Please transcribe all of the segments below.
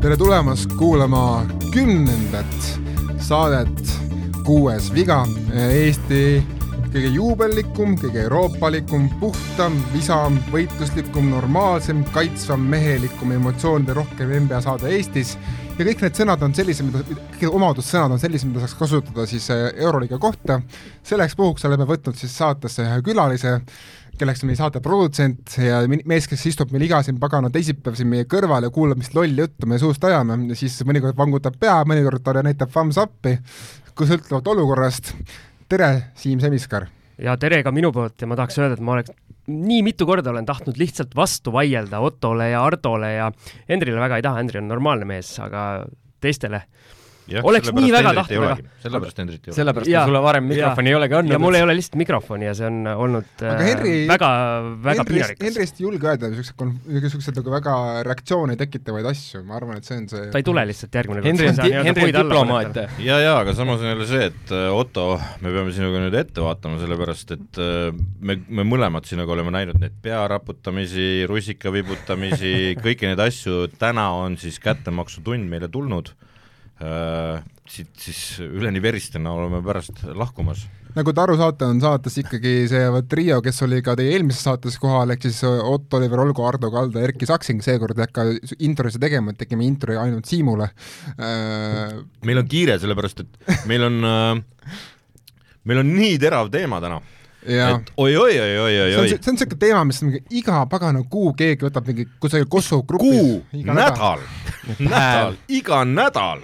tere tulemast kuulama kümnendat saadet Kuues viga, Eesti kõige juubellikum, kõige euroopalikum, puhtam, visam, võitluslikum, normaalsem, kaitsvam, mehelikum, emotsioonide rohkem NBA saade Eestis ja kõik need sõnad on sellised, mida, kõik omadussõnad on sellised, mida saaks kasutada siis äh, Euroliiga kohta. selleks puhuks oleme võtnud siis saatesse ühe külalise, kelleks on meie saate produtsent ja mees, kes istub meil iga siin pagana teisipäev siin meie kõrval ja kuulab, mis lolli juttu me suust ajame ja siis mõnikord vangutab pea, mõnikord ta näitab thumbs up'i, kui sõltuvalt olukorrast tere, Siim Semiskar! ja tere ka minu poolt ja ma tahaks öelda, et ma oleks nii mitu korda olen tahtnud lihtsalt vastu vaielda Ottole ja Hardole ja Hendrile väga ei taha, Hendri on normaalne mees, aga teistele oleks nii väga tahtnud, aga sellepärast Hendrit ei ole. sellepärast, et sulle varem mikrofoni ei olegi andnud. ja mul ei ole lihtsalt mikrofoni ja see on olnud aga Henry, äh, väga, väga piinarikas. Henrist ei julge öelda niisuguseid, niisuguseid nagu väga reaktsioone tekitavaid asju, ma arvan, et see on see ta ei tule lihtsalt järgmine kord. Henri on, Henri on diplomaat. ja, ja aga samas on jälle see, et äh, Otto, me peame sinuga nüüd ette vaatama, sellepärast et äh, me, me mõlemad sinuga oleme näinud neid pearaputamisi, rusika vibutamisi, kõiki neid asju, täna on siis kättemaksutund meile tulnud siit siis üleni veristena oleme pärast lahkumas. nagu te aru saate, on saates ikkagi see trio, kes oli ka teie eelmises saates kohal, ehk siis Ott Oliver Olgo, Ardo Kalda, Erki Saksing, seekord ei hakka introsid tegema, et tegime intro ainult Siimule äh.... meil on kiire, sellepärast et meil on äh, meil on nii terav teema täna et oi-oi-oi-oi-oi. see on, see on niisugune teema, mis mingi iga pagana kuu keegi võtab mingi kusagil Kosovo grupis. kuu, nädal, nädal, iga nädal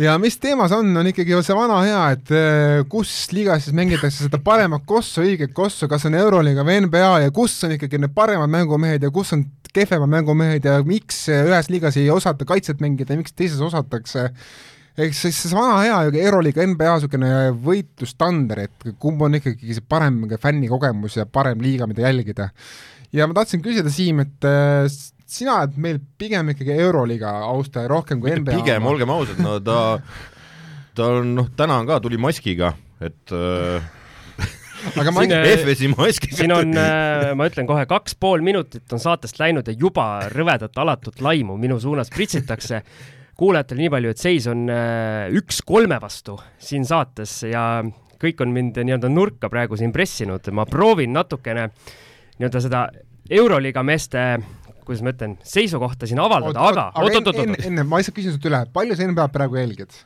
ja mis teemas on, on ikkagi see vana hea, et äh, kus liigas siis mängitakse seda paremat kossu, õiget kossu, kas on Euroliiga või NBA ja kus on ikkagi need paremad mängumehed ja kus on kehvemad mängumehed ja miks ühes liigas ei osata kaitset mängida ja miks teises osatakse ehk siis see vana hea Euroliiga NBA niisugune võitlustander, et kumb on ikkagi see parem fännikogemus ja parem liiga, mida jälgida. ja ma tahtsin küsida, Siim, et äh, sina oled meil pigem ikkagi Euroliiga austaja rohkem kui NBA. pigem, olgem ausad, no ta, ta on noh, täna on ka, tuli maskiga, et äh, aga ma FS-i maskiga. siin on, äh, ma ütlen kohe, kaks pool minutit on saatest läinud ja juba rõvedat alatut laimu minu suunas pritsitakse. kuulajatele nii palju, et seis on äh, üks kolme vastu siin saates ja kõik on mind nii-öelda nurka praegu siin pressinud, ma proovin natukene nii-öelda seda Euroliiga meeste kuidas ma ütlen, seisukohta siin avaldada, aga oot-oot-oot. enne, enne, ma lihtsalt küsin sult üle, palju sa NBA-d praegu jälgid?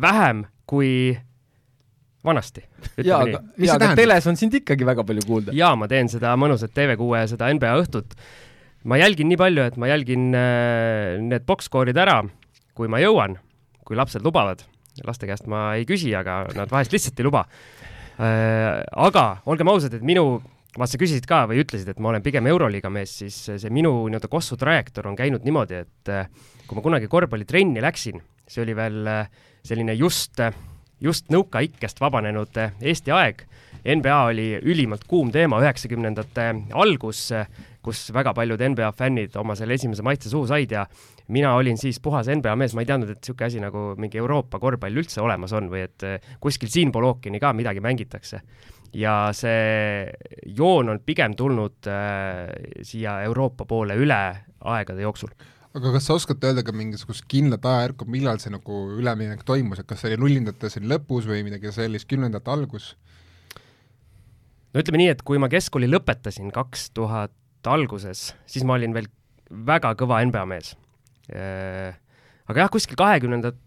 vähem kui vanasti. jaa, aga, jaa, aga teles on sind ikkagi väga palju kuulda. jaa, ma teen seda mõnusat TV6 seda NBA õhtut. ma jälgin nii palju, et ma jälgin äh, need box-score'id ära, kui ma jõuan, kui lapsed lubavad. laste käest ma ei küsi, aga nad vahest lihtsalt ei luba äh,. aga olgem ausad, et minu vaat sa küsisid ka või ütlesid, et ma olen pigem Euroliiga mees, siis see minu nii-öelda Kossu trajektoor on käinud niimoodi, et eh, kui ma kunagi korvpallitrenni läksin, see oli veel eh, selline just, just nõukaikkest vabanenud eh, Eesti aeg. NBA oli ülimalt kuum teema, üheksakümnendate algus, kus väga paljud NBA fännid oma selle esimese maitse suhu said ja mina olin siis puhas NBA mees, ma ei teadnud, et niisugune asi nagu mingi Euroopa korvpall üldse olemas on või et kuskil siinpool ookeani ka midagi mängitakse ja see joon on pigem tulnud äh, siia Euroopa poole üle aegade jooksul aga kas sa oskad öelda ka mingisugust kindlat ajajärku, millal see nagu üleminek toimus, et kas see oli nullindate siin lõpus või midagi sellist, kümnendate algus? no ütleme nii, et kui ma keskkooli lõpetasin kaks tuhat alguses, siis ma olin veel väga kõva NBA mees. Äh, aga jah, kuskil kahekümnendat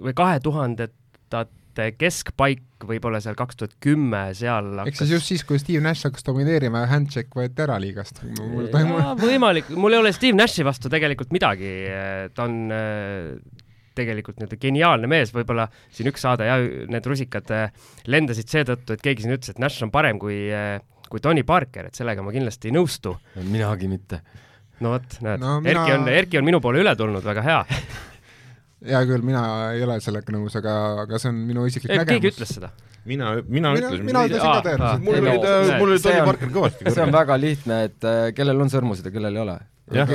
või kahe tuhandetat keskpaik, võib-olla seal kaks tuhat kümme, seal hakkas eks siis just siis, kui Steve Nash hakkas domineerima ja Handshake võeti ära liigast. võimalik, mul ei ole Steve Nashi vastu tegelikult midagi, ta on äh, tegelikult nii-öelda geniaalne mees, võib-olla siin üks saade ja need rusikad äh, lendasid seetõttu, et keegi siin ütles, et Nash on parem kui, äh, kui Tony Parker, et sellega ma kindlasti ei nõustu. minagi mitte. no vot, näed no,, mina... Erki on, Erki on minu poole üle tulnud, väga hea hea küll, mina ei ole sellega nõus, aga, aga see on minu isiklik nägemus. keegi ütles seda? mina, mina ütlesin. mina ütlesin ka tõenäoliselt. mul oli mul oli Tony Parker kõvasti see on väga lihtne, et äh, kellel on sõrmusid ja kellel ei ole.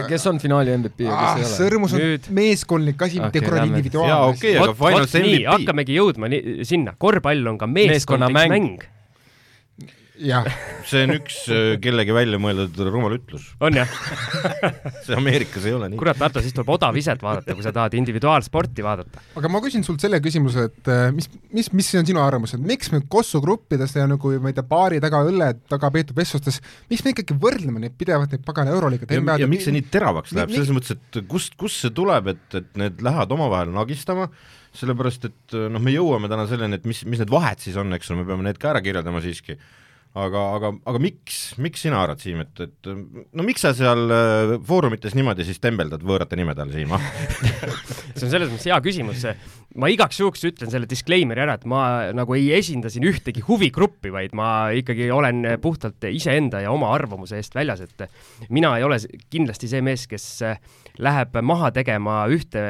kes on finaali MVP ja kes ei ole? sõrmus on Nüüd... meeskondlik asi, mitte kuradi individuaalne asi. jaa, okei, aga finals MVP. hakkamegi jõudma nii, sinna, korvpall on ka meeskonnamäng mäng see on üks äh, kellegi välja mõeldud rumal ütlus. on jah see Ameerikas ei ole nii. kurat, Arto, siis tuleb odaviset vaadata, kui sa tahad individuaalsporti vaadata. aga ma küsin sult selle küsimuse, et äh, mis, mis, mis on sinu arvamus, et miks me Kossu gruppides ja nagu ma ei tea, baari taga, õlle taga peetud vestlustes, miks me ikkagi võrdleme neid pidevalt, neid pagana euroliigat ja, ja miks see nii teravaks läheb, selles mõttes, et kust, kust see tuleb, et, et need lähevad omavahel nagistama, sellepärast et noh, me jõuame täna selleni, et mis, mis need vahed siis on, eks ole, me peame need ka ära kirjeldama siiski aga, aga, aga miks, miks sina arvad, Siim, et, et no miks sa seal äh, foorumites niimoodi siis tembeldad võõrate nimede all, Siim, ah? See on selles mõttes hea küsimus, ma igaks juhuks ütlen selle disclaimer'i ära, et ma nagu ei esinda siin ühtegi huvigruppi, vaid ma ikkagi olen puhtalt iseenda ja oma arvamuse eest väljas, et mina ei ole kindlasti see mees, kes läheb maha tegema ühte,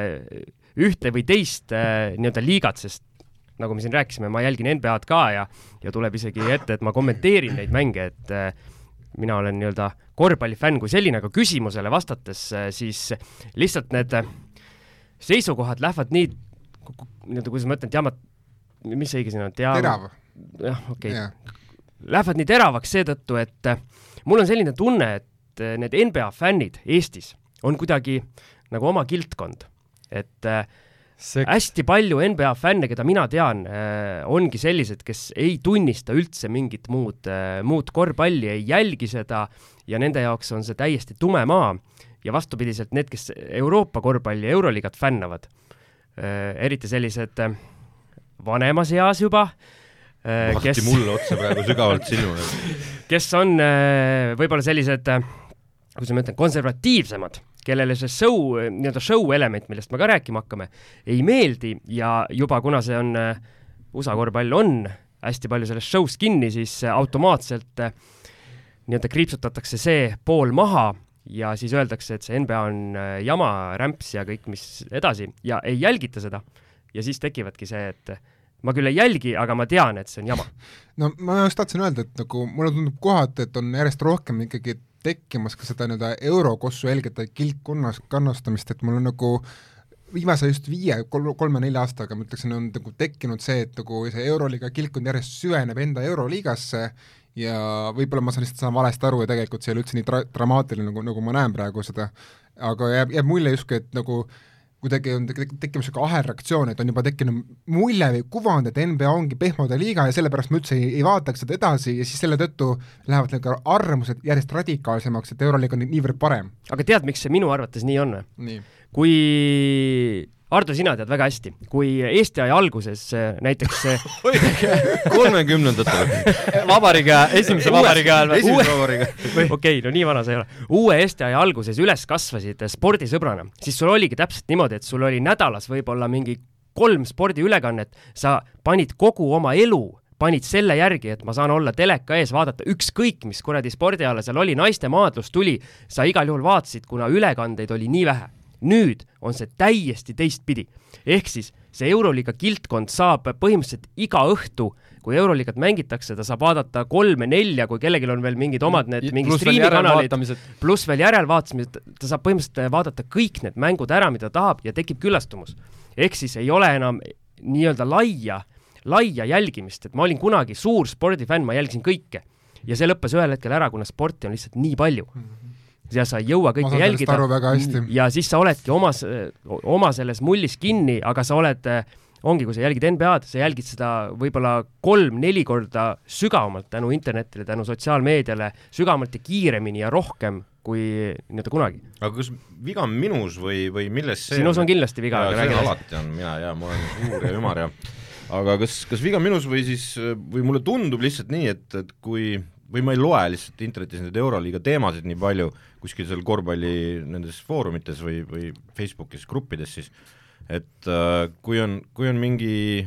ühte või teist äh, nii-öelda liigat, sest nagu me siin rääkisime, ma jälgin NBA-d ka ja, ja tuleb isegi ette, et ma kommenteerin neid mänge, et äh, mina olen nii-öelda korvpallifänn kui selline, aga küsimusele vastates äh, siis lihtsalt need äh, seisukohad lähevad nii, nii-öelda, kuidas ma ütlen, teamat-, mis see õige sõna on, tea-? terav. jah, okei okay. yeah.. Lähevad nii teravaks seetõttu, et mul on selline tunne, et need NBA fännid Eestis on kuidagi nagu oma kildkond, et äh, See... hästi palju NBA fänne, keda mina tean äh,, ongi sellised, kes ei tunnista üldse mingit muud äh,, muud korvpalli, ei jälgi seda ja nende jaoks on see täiesti tume maa. ja vastupidiselt need, kes Euroopa korvpalli, Euroliigat fännavad äh,, eriti sellised äh, vanemas eas juba äh,, kes mulle otsa praegu sügavalt silma kes on äh, võib-olla sellised äh, kuidas ma ütlen, konservatiivsemad kellele see show, nii-öelda show element, millest me ka rääkima hakkame, ei meeldi ja juba kuna see on, äh, USA korvpall on hästi palju sellest show'st kinni, siis äh, automaatselt äh, nii-öelda kriipsutatakse see pool maha ja siis öeldakse, et see NBA on jama, rämps ja kõik, mis edasi ja ei jälgita seda. ja siis tekivadki see, et ma küll ei jälgi, aga ma tean, et see on jama. no ma just tahtsin öelda, et nagu mulle tundub kohati, et on järjest rohkem ikkagi tekkimas ka seda nii-öelda eurokossu jälgida kilpkonnas kannustamist, et mul on nagu viimase just viie, kolme-nelja aastaga ma ütleksin, on nagu tekkinud see, et nagu see Euroliiga kilpkond järjest süveneb enda Euroliigasse ja võib-olla ma saan lihtsalt saan valesti aru ja tegelikult see ei ole üldse nii dra-, dramaatiline, nagu, nagu ma näen praegu seda, aga jääb, jääb mulje justkui, et nagu kuidagi on tekkimas niisugune ahelreaktsioon, et on juba tekkinud mulje või kuvand, et NBA ongi pehmode liiga ja sellepärast ma üldse ei, ei vaataks seda edasi ja siis selle tõttu lähevad need arvamused järjest radikaalsemaks, et Euroliiga on niivõrd parem. aga tead, miks see minu arvates nii on või? kui Ardo, sina tead väga hästi, kui Eesti aja alguses äh, näiteks äh, kolmekümnendatel vabariigi esimese vabariigi ajal esimese vabariigi ajal. okei, no nii vana sa ei ole. uue Eesti aja alguses üles kasvasid spordisõbrana, siis sul oligi täpselt niimoodi, et sul oli nädalas võib-olla mingi kolm spordiülekannet, sa panid kogu oma elu panid selle järgi, et ma saan olla teleka ees, vaadata ükskõik, mis kuradi spordiala seal oli, naiste maadlus tuli, sa igal juhul vaatasid, kuna ülekandeid oli nii vähe nüüd on see täiesti teistpidi. ehk siis see Euroliiga kiltkond saab põhimõtteliselt iga õhtu, kui Euroliigat mängitakse, ta saab vaadata kolme-nelja, kui kellelgi on veel mingid omad need mingid striimikanalid, pluss veel järelvaatamised, ta saab põhimõtteliselt vaadata kõik need mängud ära, mida tahab ja tekib küllastumus. ehk siis ei ole enam nii-öelda laia, laia jälgimist, et ma olin kunagi suur spordifänn, ma jälgisin kõike ja see lõppes ühel hetkel ära, kuna sporti on lihtsalt nii palju mm. -hmm ja sa ei jõua kõike jälgida. ja siis sa oledki omas, oma selles mullis kinni, aga sa oled, ongi, kui sa jälgid NBA-d, sa jälgid seda võib-olla kolm-neli korda sügavamalt tänu internetile, tänu sotsiaalmeediale, sügavamalt ja kiiremini ja rohkem kui nii-öelda kunagi. aga kas viga on minus või, või milles see sinus on kindlasti viga. alati on mina ja ma olen suur ja ümar ja aga kas, kas viga on minus või siis, või mulle tundub lihtsalt nii, et, et kui või ma ei loe lihtsalt internetis neid Euroliiga teemasid nii palju, kuskil seal korvpalli nendes foorumites või, või Facebookis gruppides siis, et äh, kui on, kui on mingi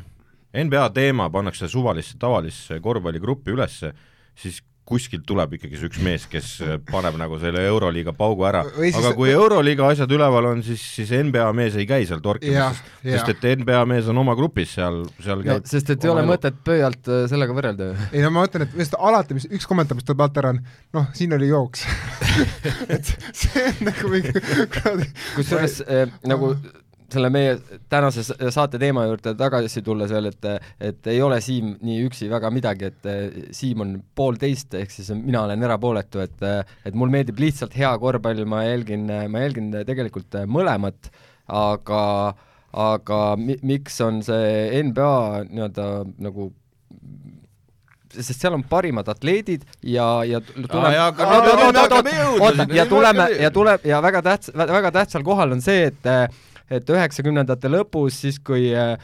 NBA teema, pannakse suvalisse tavalisse korvpalligruppi ülesse, siis kuskilt tuleb ikkagi see üks mees, kes paneb nagu selle Euroliiga paugu ära, aga kui Euroliiga asjad üleval on, siis, siis NBA mees ei käi seal torkimas, sest, et NBA mees on oma grupis seal, seal käib sest et ei ole mõtet pöialt äh, sellega võrrelda. Ju. ei no ma ütlen, et lihtsalt alati, mis üks kommentaar, mis tuleb alt ära, on noh, siin oli jooks. Et see on nagu mingi kusjuures äh, nagu selle meie tänase saate teema juurde tagasi tulles veel, et et ei ole Siim nii üksi väga midagi, et eh, Siim on poolteist, ehk siis mina olen erapooletu, et et mul meeldib lihtsalt hea korvpall, ma jälgin, ma jälgin tegelikult mõlemat, aga aga mi-, miks on see NBA nii-öelda nagu sest seal on parimad atleedid ja, ja tuleme ja, ja tuleme ja tuleb ja väga tähts-, väga tähtsal kohal on see, et et üheksakümnendate lõpus, siis kui äh,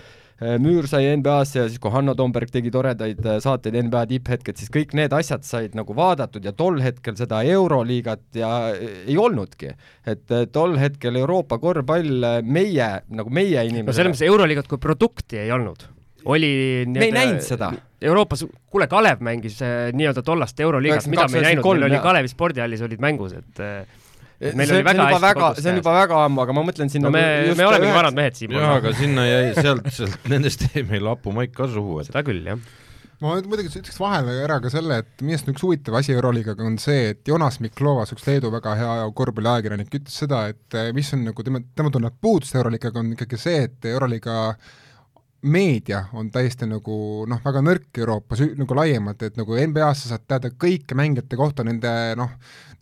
Müür sai NBA-sse ja siis, kui Hanno Tomberg tegi toredaid äh, saateid NBA tipphetked, siis kõik need asjad said nagu vaadatud ja tol hetkel seda Euroliigat ja ei olnudki. et tol hetkel Euroopa korvpall meie, nagu meie inimesed no selles mõttes Euroliigat kui produkti ei olnud oli me ei näinud seda. Euroopas, kuule, Kalev mängis äh, nii-öelda tollast Euroliigat, mida me ei näinud, meil oli Kalevi spordihallis olid mängus, et äh, meil see, oli väga hästi väga, see on juba väga ammu, aga ma mõtlen sinna no me, me olemegi üheks... vanad mehed, Siim. jaa, aga sinna jäi, sealt, sealt nendest jäi meil hapumaik ka suhu, et seda küll, jah. Ma muidugi ütleks vahele ära ka selle, et minu arust üks huvitav asi Euroliigaga on see, et Jonas Miklovas, üks Leedu väga hea korvpalliajakirjanik, ütles seda, et mis on nagu tema, tema tunneb puudust Euroliigaga, on ikkagi see, et Euroliiga meedia on täiesti nagu noh, väga nõrk Euroopas nagu laiemalt, et nagu NBA-s sa saad teada kõike mängijate kohta, nende noh,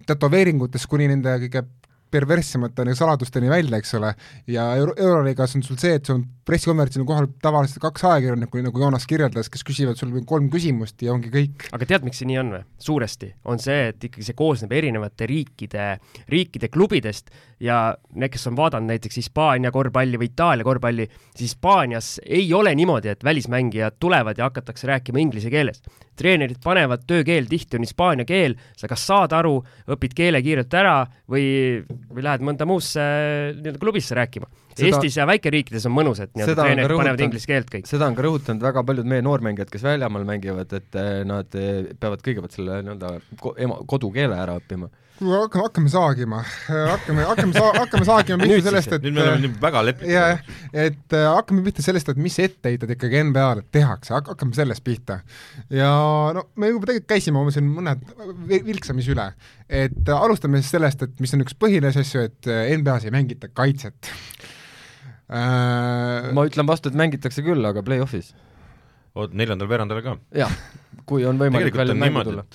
tätoveeringutest kuni nende kõige perverssemate nagu saladusteni välja, eks ole, ja Euro-, Euroliigas on sul see, et sul on pressikonverentsil on kohal tavaliselt kaks ajakirjanikku, nagu Joonas kirjeldas, kes küsivad sul kolm küsimust ja ongi kõik. aga tead, miks see nii on või? suuresti on see, et ikkagi see koosneb erinevate riikide, riikide klubidest ja need, kes on vaadanud näiteks Hispaania korvpalli või Itaalia korvpalli, siis Hispaanias ei ole niimoodi, et välismängijad tulevad ja hakatakse rääkima inglise keeles treenerid panevad töökeel, tihti on hispaania keel, sa kas saad aru, õpid keele kiirelt ära või, või lähed mõnda muusse nii-öelda klubisse rääkima. Eestis ja väikeriikides on mõnus, et nii-öelda treenerid panevad inglise keelt kõik. seda on ka rõhutanud väga paljud meie noormängijad, kes väljamaal mängivad, et eh, nad eh, peavad kõigepealt selle nii-öelda ema, kodukeele ära õppima hakkame, hakkame saagima, hakkame, hakkame saa-, hakkame saagima pihta sellest, et nüüd me oleme nii väga leppinud. jah, et äh, hakkame pihta sellest, et mis etteheited ikkagi NBA-le tehakse, hakkame sellest pihta. ja no me juba tegelikult käisime oma siin mõned vilksamisi üle, et äh, alustame siis sellest, et mis on üks põhilisi asju, et äh, NBA-s ei mängita kaitset äh.... ma ütlen vastu, et mängitakse küll, aga play-off'is. oot, neljandal veerandal ka? jah, kui on võimalik välja mängu tulla.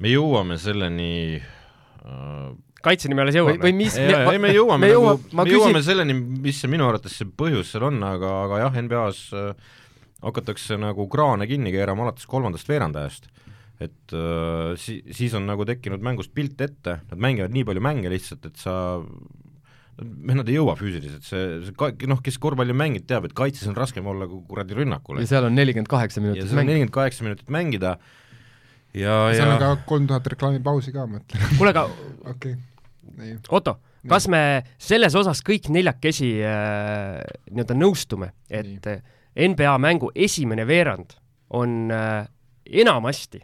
Me jõuame selleni äh, kaitseni me alles jõuame. või mis ei, me jõuame me, jõua, nagu, me küsin... jõuame selleni, mis see minu arvates see põhjus seal on, aga, aga jah, NBA-s äh, hakatakse nagu kraane kinni keerama alates kolmandast veerandajast. et äh, si-, siis on nagu tekkinud mängust pilt ette, nad mängivad nii palju mänge lihtsalt, et sa Nad ei jõua füüsiliselt, see, see ka-, noh, kes korvpalli on mänginud, teab, et kaitses on raskem olla kui kuradi rünnakul. ja seal on nelikümmend kaheksa minutit on nelikümmend kaheksa minutit mängida, ja, ja seal on ka kolm tuhat reklaamipausi ka, ma ütlen. kuule, aga okei okay., Otto, kas me selles osas kõik neljakesi äh, nii-öelda nõustume, et nii. NBA mängu esimene veerand on äh, enamasti,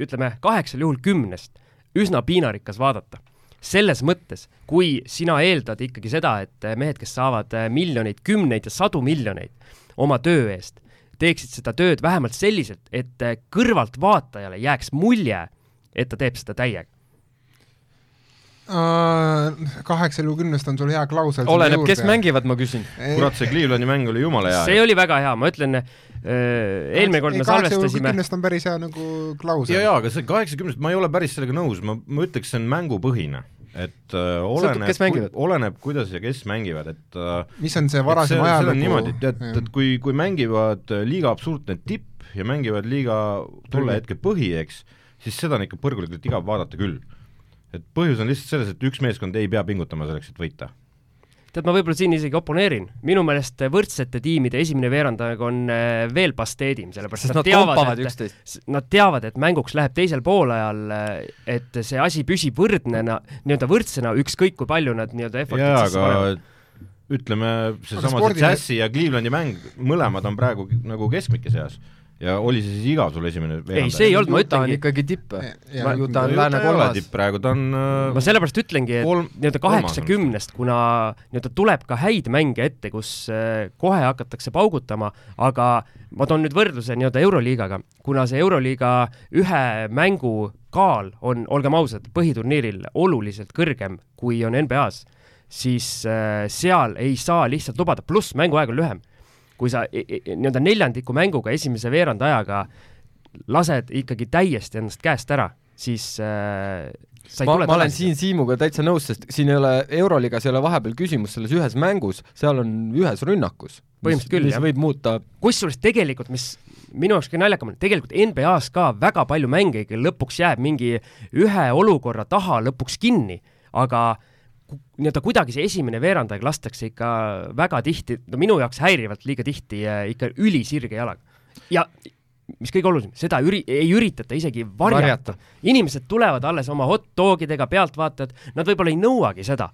ütleme kaheksal juhul kümnest, üsna piinarikas vaadata selles mõttes, kui sina eeldad ikkagi seda, et mehed, kes saavad äh, miljoneid, kümneid ja sadu miljoneid oma töö eest, teeksid seda tööd vähemalt selliselt, et äh, kõrvaltvaatajale jääks mulje, et ta teeb seda täiega uh,? Kaheksal ju kümnest on sul hea klausel oleneb, kes mängivad, ma küsin. kurat, see Clevelandi mäng oli jumala hea. see oli väga hea, ma ütlen äh,, eelmine kord me salvestasime kümnest on päris hea nagu klausel. jaa, jaa, aga see kaheksakümnest, ma ei ole päris sellega nõus, ma, ma ütleks, see on mängupõhine et äh, oleneb, oleneb, kuidas ja kes mängivad, et äh, mis on see varasem ajalugu? niimoodi, et, et, et kui, kui mängivad äh, liiga absurdne tipp ja mängivad liiga tolle hetke põhi, eks, siis seda on ikka põrgulikult igav vaadata küll. et põhjus on lihtsalt selles, et üks meeskond ei pea pingutama selleks, et võita tead, ma võib-olla siin isegi oponeerin, minu meelest võrdsete tiimide esimene veerand on äh, veel pasteedim, sellepärast Sest nad teavad, et nad teavad, et mänguks läheb teisel poolajal, äh, et see asi püsib võrdnena, nii-öelda võrdsena, ükskõik kui palju nad nii-öelda effort'it sisse panevad. ütleme, seesama see Jazzi ja Clevelandi mäng, mõlemad on praegu nagu keskmike seas ja oli see siis igav sul esimene veerand? ei, see ei olnud, ma ütlengi. ikkagi tipp. Juta on lääne kolmas. praegu ta on äh, ma sellepärast ütlengi, et nii-öelda kaheksakümnest, kuna nii-öelda tuleb ka häid mänge ette, kus äh, kohe hakatakse paugutama, aga ma toon nüüd võrdluse nii-öelda Euroliigaga, kuna see Euroliiga ühe mängu kaal on, olgem ausad, põhiturniiril oluliselt kõrgem, kui on NBA-s siis äh, seal ei saa lihtsalt lubada, pluss mänguaeg on lühem. Kui sa nii-öelda neljandiku mänguga esimese veerandajaga lased ikkagi täiesti ennast käest ära, siis äh, sa ei ma, tule ma olen tagasi siin Siimuga täitsa nõus, sest siin ei ole, Euroliigas ei ole vahepeal küsimus selles ühes mängus, seal on ühes rünnakus. Põhimõtteliselt küll, jah. võib muuta kusjuures tegelikult, mis minu jaoks kõige naljakam on, tegelikult NBA-s ka väga palju mänge ikka lõpuks jääb mingi ühe olukorra taha lõpuks kinni, aga ku- nii-öelda kuidagi see esimene veerandaeg lastakse ikka väga tihti, no minu jaoks häirivalt liiga tihti äh, ikka ülisirge jalaga. ja mis kõige olulisem, seda üri-, ei üritata isegi varjata, Varjata.. inimesed tulevad alles oma hot dogidega, pealtvaatajad, nad võib-olla ei nõuagi seda,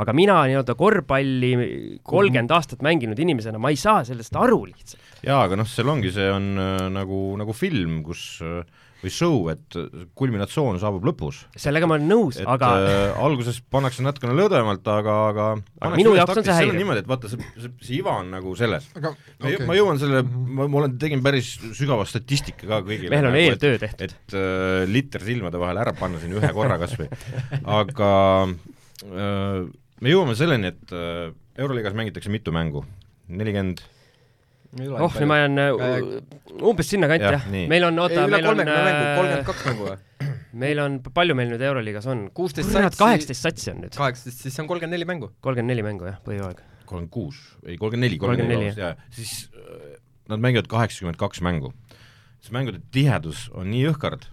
aga mina nii-öelda korvpalli kolmkümmend aastat mänginud inimesena, ma ei saa sellest aru lihtsalt. jaa, aga noh, seal ongi, see on äh, nagu, nagu film, kus äh, või show, et kulminatsioon saabub lõpus. sellega ma olen nõus, aga äh, alguses pannakse natukene lõdvemalt, aga, aga pannakse minu jaoks on see häiriv. niimoodi, et vaata, see, see, see iva on nagu selles. aga ma okay., ma jõuan selle, ma, ma olen, tegin päris sügava statistika ka kõigile. mehel on et, eeltöö tehtud. et äh, liter silmade vahele ära panna siin ühe korra kas või, aga äh, me jõuame selleni, et äh, Euroliigas mängitakse mitu mängu, nelikümmend oh, nüüd ma jään äh, umbes sinnakanti Jah, meil on, oota, meil on mängu, kolmkümmend kaks mängu või? meil on, palju meil nüüd Euroliigas on? 16 kurat, satsi- kaheksateist satsi on nüüd, kaheksateist, siis see on kolmkümmend neli mängu. kolmkümmend neli mängu jah, põhjooaeg. kolmkümmend kuus, ei kolmkümmend neli, kolmkümmend 34, neli, jaa, siis äh, nad mängivad kaheksakümmend kaks mängu. siis mängude tihedus on nii jõhkard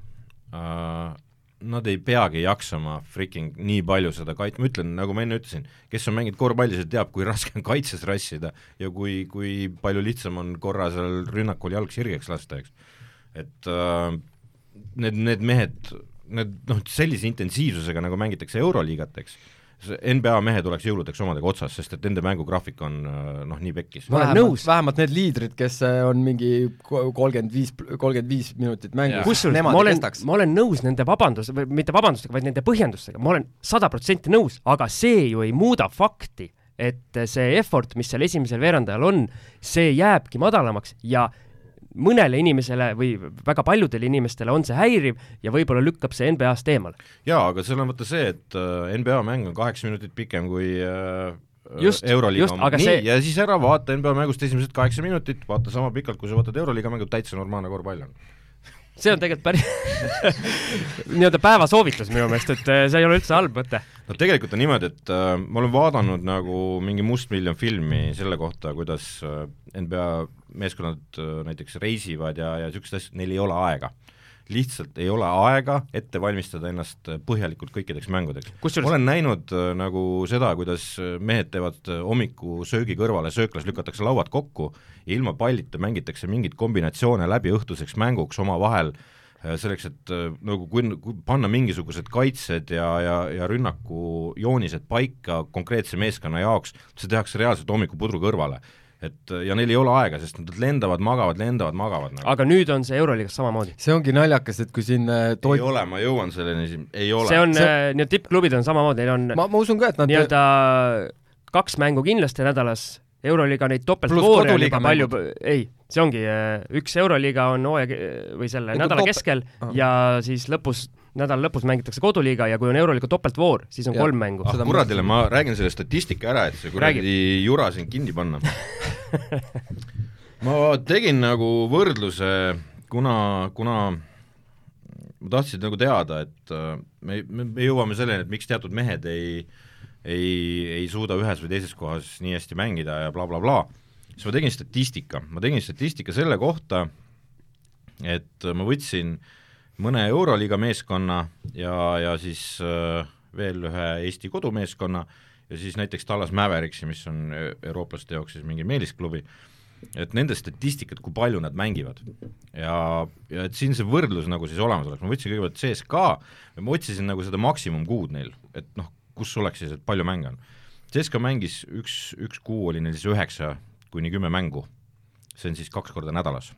äh,, nad ei peagi jaksama freaking nii palju seda kait-, ma ütlen, nagu ma enne ütlesin, kes on mänginud korvpalli, see teab, kui raske on kaitses rassida ja kui, kui palju lihtsam on korra seal rünnakul jalg sirgeks lasta, eks. et äh, need, need mehed, need noh, sellise intensiivsusega, nagu mängitakse Euroliigat, eks, NBA mehed oleks jõuludeks omadega otsas, sest et nende mängugraafik on äh, noh, nii pekkis. Ma olen vähemalt nõus., vähemalt need liidrid, kes äh, on mingi kolmkümmend viis, kolmkümmend viis minutit mängus, kusjuures nemad ma olen ma olen nõus nende vabandus-, või mitte vabandustega, vaid nende põhjendustega, ma olen sada protsenti nõus, aga see ju ei muuda fakti, et see effort, mis seal esimesel veerandajal on, see jääbki madalamaks ja mõnele inimesele või väga paljudele inimestele on see häiriv ja võib-olla lükkab see NBA-st eemale. jaa, aga seal on vaata see, et äh, NBA mäng on kaheksa minutit pikem kui äh, Just, just, aga nii see-, ja siis ära vaata NBA mängust esimesed kaheksa minutit, vaata sama pikalt, kui sa vaatad Euroliiga mängu, täitsa normaalne korvpall on. See on tegelikult päris nii-öelda päevasoovitus minu meelest, et eh, see ei ole üldse halb mõte. no tegelikult on niimoodi, et äh, ma olen vaadanud nagu mingi mustmiljon filmi selle kohta, kuidas äh, NBA meeskonnad äh, näiteks reisivad ja, ja niisugused asjad, neil ei ole aega. lihtsalt ei ole aega ette valmistada ennast äh, põhjalikult kõikideks mängudeks. olen näinud äh, nagu seda, kuidas äh, mehed teevad äh, hommikusöögi kõrvale, sööklas lükatakse lauad kokku ilma pallita mängitakse mingeid kombinatsioone läbi õhtuseks mänguks omavahel äh, selleks, et äh, nagu kui, kui panna mingisugused kaitsed ja, ja, ja rünnaku joonised paika konkreetse meeskonna jaoks, see tehakse reaalselt hommikupudru kõrvale. et äh, ja neil ei ole aega, sest nad lendavad, magavad, lendavad, magavad nagu.. aga nüüd on see Euroliigas samamoodi. see ongi naljakas, et kui siin äh, ei toit, ole, ma jõuan selleni siin, ei ole. see on See- nii-öelda tippklubid on samamoodi, neil on ma, ma usun ka, et nad nii-öelda kaks mängu kindlasti nädalas, Euroliiga neid topeltvoore on juba palju, ei, see ongi, üks Euroliiga on hooaja ke- või selle Nagu nädala topel- keskel Ah. ja siis lõpus, nädala lõpus mängitakse koduliiga ja kui on Euroliiga topeltvoor, siis on Jah. kolm mängu. ah kuradile, ma räägin selle statistika ära, et see kuradi jura siin kinni panna. ma tegin nagu võrdluse, kuna, kuna ma tahtsin nagu teada, et äh, me, me, me jõuame selleni, et miks teatud mehed ei ei, ei suuda ühes või teises kohas nii hästi mängida ja blablabla bla,, bla. siis ma tegin statistika, ma tegin statistika selle kohta, et ma võtsin mõne Euroliiga meeskonna ja, ja siis äh, veel ühe Eesti kodumeeskonna ja siis näiteks Tallas Mävericksi, mis on e- eurooplaste jaoks siis mingi meelisklubi, et nende statistikat, kui palju nad mängivad. ja, ja et siin see võrdlus nagu siis olemas oleks, ma võtsin kõigepealt CSKA ja ma otsisin nagu seda maksimumkuud neil, et noh, kus oleks siis, et palju mänge on. CSKA mängis üks, üks kuu oli neil siis üheksa kuni kümme mängu, see on siis kaks korda nädalas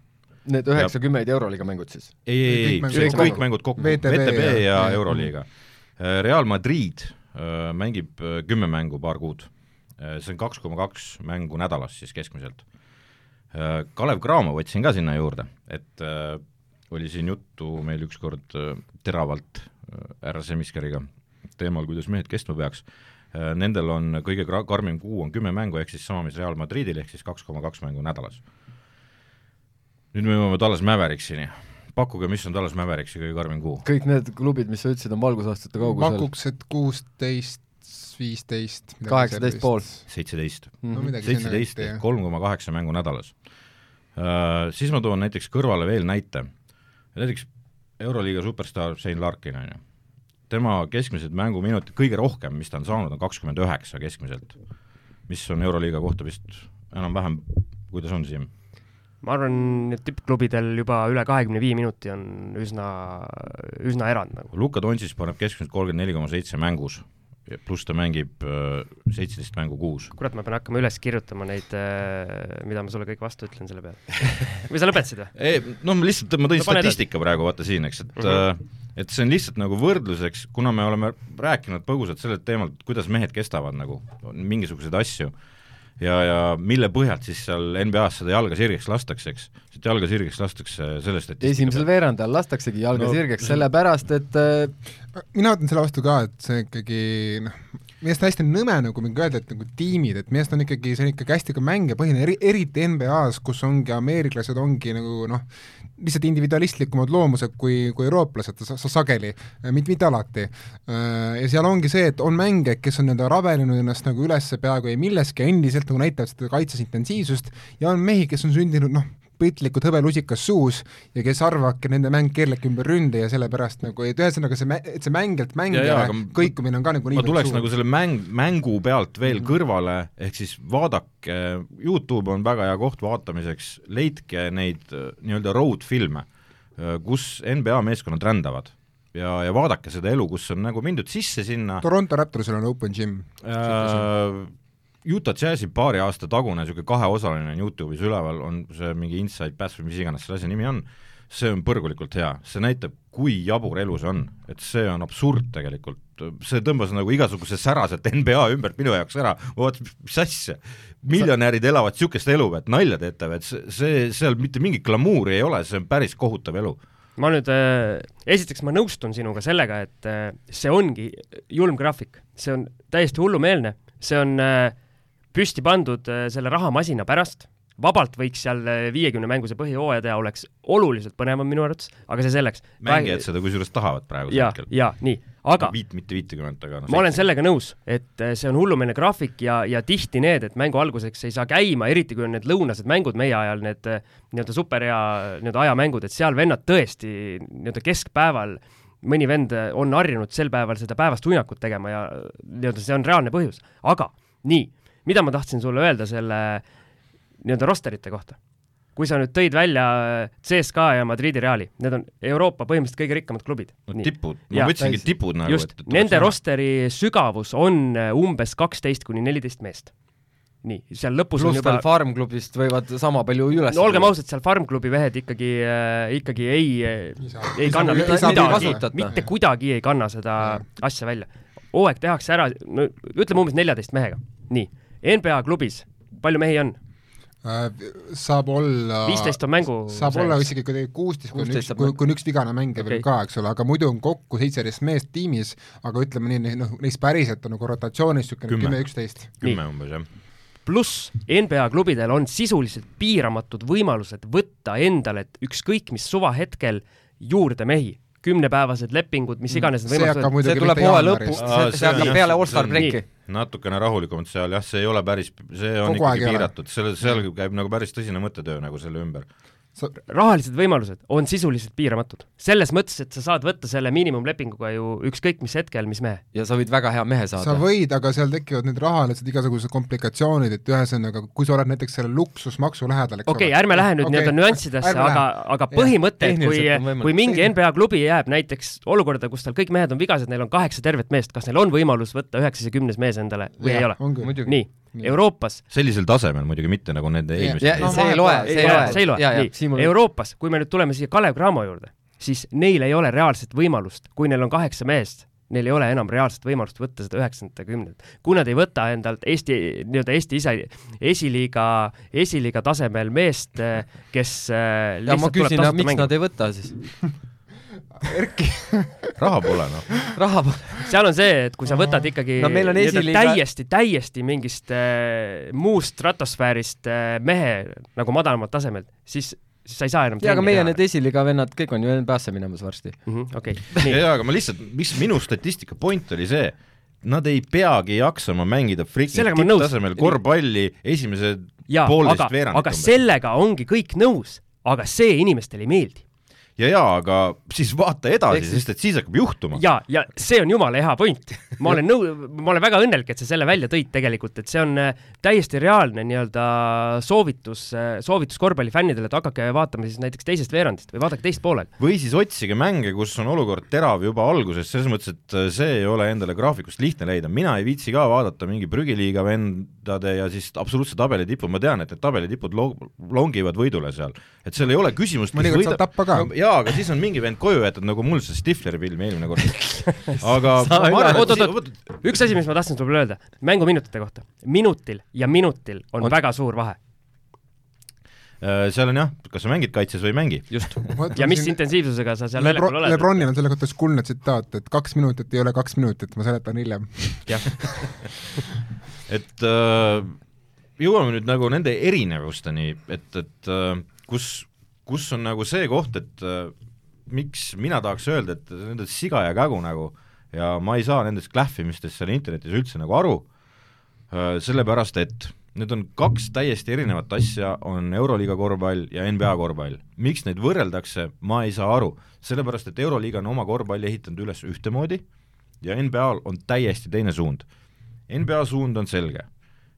need üheksakümmend Euroliiga mängud siis. ei, ei, ei Kõik, kõik kokku. mängud kokku, VTB VTB ja, ja- ja ja- Euroliiga. Real Madrid äh, mängib äh, kümme mängu paar kuud. see on kaks koma kaks mängu nädalas siis keskmiselt. Kalev Cramo võtsin ka sinna juurde, et äh, oli siin juttu meil ükskord äh, teravalt äh, härra Semiskeriga teemal, kuidas mehed kestma peaks. Nendel on kõige karmim kuu on kümme mängu, ehk siis sama, mis Real Madridil, ehk siis kaks koma kaks mängu nädalas. nüüd me jõuame Tallas Mäveriksini. pakkuge, mis on Tallas Mäveriksi kõige karmim kuu? kõik need klubid, mis sa ütlesid, on valgusaastate kaugusel. pakuks, et kuusteist, viisteist. kaheksateist pool. seitseteist. no midagi seitseteist ehk kolm koma kaheksa mängu nädalas uh,. Siis ma toon näiteks kõrvale veel näite, näiteks Euroliiga superstaar Shane Larkin, on ju tema keskmised mänguminutid, kõige rohkem, mis ta on saanud, on kakskümmend üheksa keskmiselt. mis on Euroliiga kohta vist enam-vähem, kuidas on, Siim? ma arvan, et tippklubidel juba üle kahekümne viie minuti on üsna, üsna erand nagu. Luka Dontšis paneb keskmiselt kolmkümmend neli koma seitse mängus, pluss ta mängib seitseteist mängu kuus. kurat, ma pean hakkama üles kirjutama neid, mida ma sulle kõik vastu ütlen selle peale või sa lõpetasid või? ei, no ma lihtsalt, ma tõin No statistika praegu vaata siin, eks, et mm -hmm. et see on lihtsalt nagu võrdluseks, kuna me oleme rääkinud põgusalt sellelt teemalt, kuidas mehed kestavad nagu mingisuguseid asju ja, ja mille põhjalt siis seal NBA-s seda jalga sirgeks lastakse, eks. seda jalga sirgeks lastakse sellest, et esimesel veerandajal lastaksegi jalga no, sirgeks, sellepärast et äh, mina ütlen selle vastu ka, et see ikkagi noh, minu arust hästi nõme nagu mingi öelda, et nagu tiimid, et minu arust on ikkagi, see on ikkagi hästi ka mängijapõhine, eri, eriti NBA-s, kus ongi ameeriklased ongi nagu noh, lihtsalt individualistlikumad loomused kui, kui eurooplased sa, sa sageli, mitte, mitte alati. Ja seal ongi see, et on mängijaid, kes on nii-öelda rabelenud ennast nagu üles peaaegu ei milleski, endiselt nagu näitavad seda kaitses intensiivsust, ja on mehi, kes on sündinud noh, piltlikult hõbelusikas suus ja kes arvavadki, nende mäng keerlebki ümber ründe ja sellepärast nagu, et ühesõnaga see, et see mängijalt mängijale kõikumine on ka nagu ma tuleks suur. nagu selle mäng, mängu pealt veel mm -hmm. kõrvale, ehk siis vaadake, Youtube on väga hea koht vaatamiseks, leidke neid nii-öelda road-filme, kus NBA meeskonnad rändavad ja, ja vaadake seda elu, kus on nagu mindud sisse sinna Toronto Raptorsil on open gym äh,. Utah Jazzi paari aasta tagune niisugune kaheosaline on Youtube'is üleval, on see mingi Inside Pass või mis iganes selle asja nimi on, see on põrgulikult hea, see näitab, kui jabur elu see on, et see on absurd tegelikult, see tõmbas nagu igasuguse säraselt NBA ümbert minu jaoks ära, ma vaatasin, mis asja, miljonärid elavad niisugust elu, et nalja teete või, et see, see, seal mitte mingit glamuuri ei ole, see on päris kohutav elu. Ma nüüd äh,, esiteks ma nõustun sinuga sellega, et äh, see ongi julm graafik, see on täiesti hullumeelne, see on äh, püsti pandud selle rahamasina pärast, vabalt võiks seal viiekümne mänguse põhihooaja teha, oleks oluliselt põnevam minu arvates, aga see selleks. mängijad seda kusjuures tahavad praegu ja, ja nii, aga viit, mitte viitekümmet, aga no, ma olen sellega nõus, et see on hullumeelne graafik ja, ja tihti need, et mängu alguseks ei saa käima, eriti kui on need lõunased mängud meie ajal, need nii-öelda superhea nii-öelda ajamängud, et seal vennad tõesti nii-öelda keskpäeval mõni vend on harjunud sel päeval seda päevast uinakut tegema ja nii-öelda see on reaalne põhjus, aga nii mida ma tahtsin sulle öelda selle nii-öelda rosterite kohta? kui sa nüüd tõid välja CSKA ja Madridi Reali, need on Euroopa põhimõtteliselt kõige rikkamad klubid. no tipud, ma võtsingi tipud nagu. just, nende rosteri sügavus on umbes kaksteist kuni neliteist meest. nii, seal lõpus Plus on juba veel Farm-klubist võivad sama palju üles no olgem ausad, seal Farm-klubi mehed ikkagi äh,, ikkagi ei, ei kanna mitte kuidagi, mitte kuidagi ei kanna seda asja välja. hooaeg tehakse ära, no ütleme umbes neljateist mehega, nii NBA klubis, palju mehi on? saab olla viisteist on mängu saab sees. olla isegi kuidagi kuusteist, kui on üks, kui, kui on üks vigane mängija okay. veel ka, eks ole, aga muidu on kokku seitseteist meest tiimis, aga ütleme nii, noh, neist päriselt on nagu rotatsioonis niisugune kümme, üksteist. kümme umbes, jah pluss NBA klubidel on sisuliselt piiramatud võimalused võtta endale ükskõik mis suvahetkel juurde mehi kümnepäevased lepingud, mis iganes need võimalused see tuleb hooaja lõpus, see, see hakkab peale all-star breaki. natukene rahulikumalt seal jah, see ei ole päris, see on Kogu ikkagi piiratud, selle, seal käib nagu päris tõsine mõttetöö nagu selle ümber sa... rahalised võimalused on sisuliselt piiramatud. selles mõttes, et sa saad võtta selle miinimumlepinguga ju ükskõik mis hetkel, mis mehe. ja sa võid väga hea mehe saada. sa võid, aga seal tekivad need rahalised igasugused komplikatsioonid, et ühesõnaga, kui sa oled näiteks selle luksusmaksu lähedal, okei okay,, ärme lähe nüüd okay. nii-öelda nüanssidesse, aga, aga põhimõte, et kui, kui mingi NBA klubi jääb näiteks olukorda, kus tal kõik mehed on vigased, neil on kaheksa tervet meest, kas neil on võimalus võtta üheksas ja kümnes mees endale või ja, ei ole? nii Euroopas sellisel tasemel muidugi mitte nagu nende eelmised no, see ei loe, see ei loe. see ei loe, nii, mul... Euroopas, kui me nüüd tuleme siia Kalev Cramo juurde, siis neil ei ole reaalset võimalust, kui neil on kaheksa meest, neil ei ole enam reaalset võimalust võtta seda üheksandat ja kümnendat. kui nad ei võta endalt Eesti, nii-öelda Eesti ise, esiliiga, esiliiga tasemel meest, kes äh, ja ma küsin, miks mängima. nad ei võta siis Erki raha pole noh. raha pole. seal on see, et kui sa võtad ikkagi No meil on esiliiga- täiesti, täiesti mingist äh, muust stratosfäärist äh, mehe nagu madalamalt tasemelt, siis, siis sa ei saa enam jaa, aga meie need esiliiga vennad kõik on ju NBA-sse minemas varsti. okei, nii, jaa, aga ma lihtsalt, mis minu statistika point oli see, nad ei peagi jaksama mängida nõus. tipptasemel korvpalli esimesed jaa, poolteist aga, veerandit aga sellega ongi kõik nõus, aga see inimestele ei meeldi. Ja jaa, aga siis vaata edasi sest et siis hakkab juhtuma. ja, ja see on jumala hea point. ma olen nõu-, ma olen väga õnnelik, et sa selle välja tõid tegelikult, et see on äh, täiesti reaalne nii-öelda soovitus, soovitus korvpallifännidele, et hakake vaatama siis näiteks teisest veerandist või vaadake teist poolel. või siis otsige mänge, kus on olukord terav juba alguses, selles mõttes, et äh, see ei ole endale graafikust lihtne leida, mina ei viitsi ka vaadata mingi prügiliiga vendade ja siis absoluutse tabeli tipu, ma tean, et need tabelitipud lo-, longivad võidule seal. et seal ei ole küsimust, mõnikord saab tappa ka. jaa, aga siis on mingi vend koju jäetud, nagu mul see Stifleri film eelmine kord. aga Sa ma arvan, oot, et oot, üks asi, mis ma tahtsin sulle öelda, mänguminutite kohta. minutil ja minutil on, On- väga suur vahe. Äh, seal on jah, kas sa mängid kaitses või ei mängi. just. ja mis intensiivsusega sa seal Lebron, väljakul oled. Lebronil on selle kohta üks kuldne tsitaat, et kaks minutit ei ole kaks minutit, ma seletan hiljem. jah, et äh, jõuame nüüd nagu nende erinevusteni, et, et äh, kus, kus on nagu see koht, et äh, miks mina tahaks öelda, et nende siga ja kägu nagu ja ma ei saa nendest klähvimistest seal internetis üldse nagu aru äh,, sellepärast et need on kaks täiesti erinevat asja, on Euroliiga korvpall ja NBA korvpall. miks neid võrreldakse, ma ei saa aru, sellepärast et Euroliiga on oma korvpalli ehitanud üles ühtemoodi ja NBA-l on täiesti teine suund. NBA suund on selge,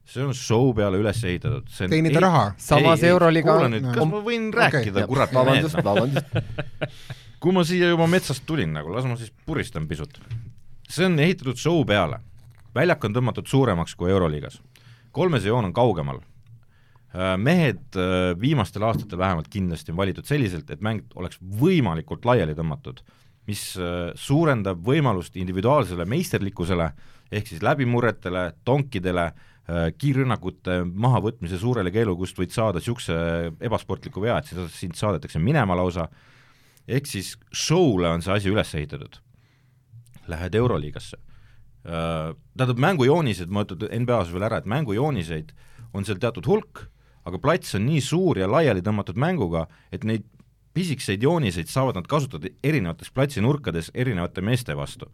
see on show peale üles ehitatud, see on teenida raha. samas Euroliiga kuula nüüd, kas ma võin rääkida, kurat, vabandust, mees, vabandust. kui ma siia juba metsast tulin nagu, las ma siis puristan pisut. see on ehitatud show peale, väljak on tõmmatud suuremaks kui Euroliigas, kolmes joon on kaugemal. mehed äh, viimastel aastatel vähemalt kindlasti on valitud selliselt, et mäng oleks võimalikult laiali tõmmatud, mis äh, suurendab võimalust individuaalsele meisterlikkusele ehk siis läbimurretele, tonkidele, kiirrünnakute mahavõtmise suurele keelukust võid saada niisuguse ebasportliku vea, et sind saadetakse minema lausa, ehk siis show'le on see asi üles ehitatud. Lähed Euroliigasse, tähendab mängujoonised, ma ütlen NBA-s veel ära, et mängujooniseid on seal teatud hulk, aga plats on nii suur ja laiali tõmmatud mänguga, et neid pisikseid jooniseid saavad nad kasutada erinevates platsinurkades erinevate meeste vastu.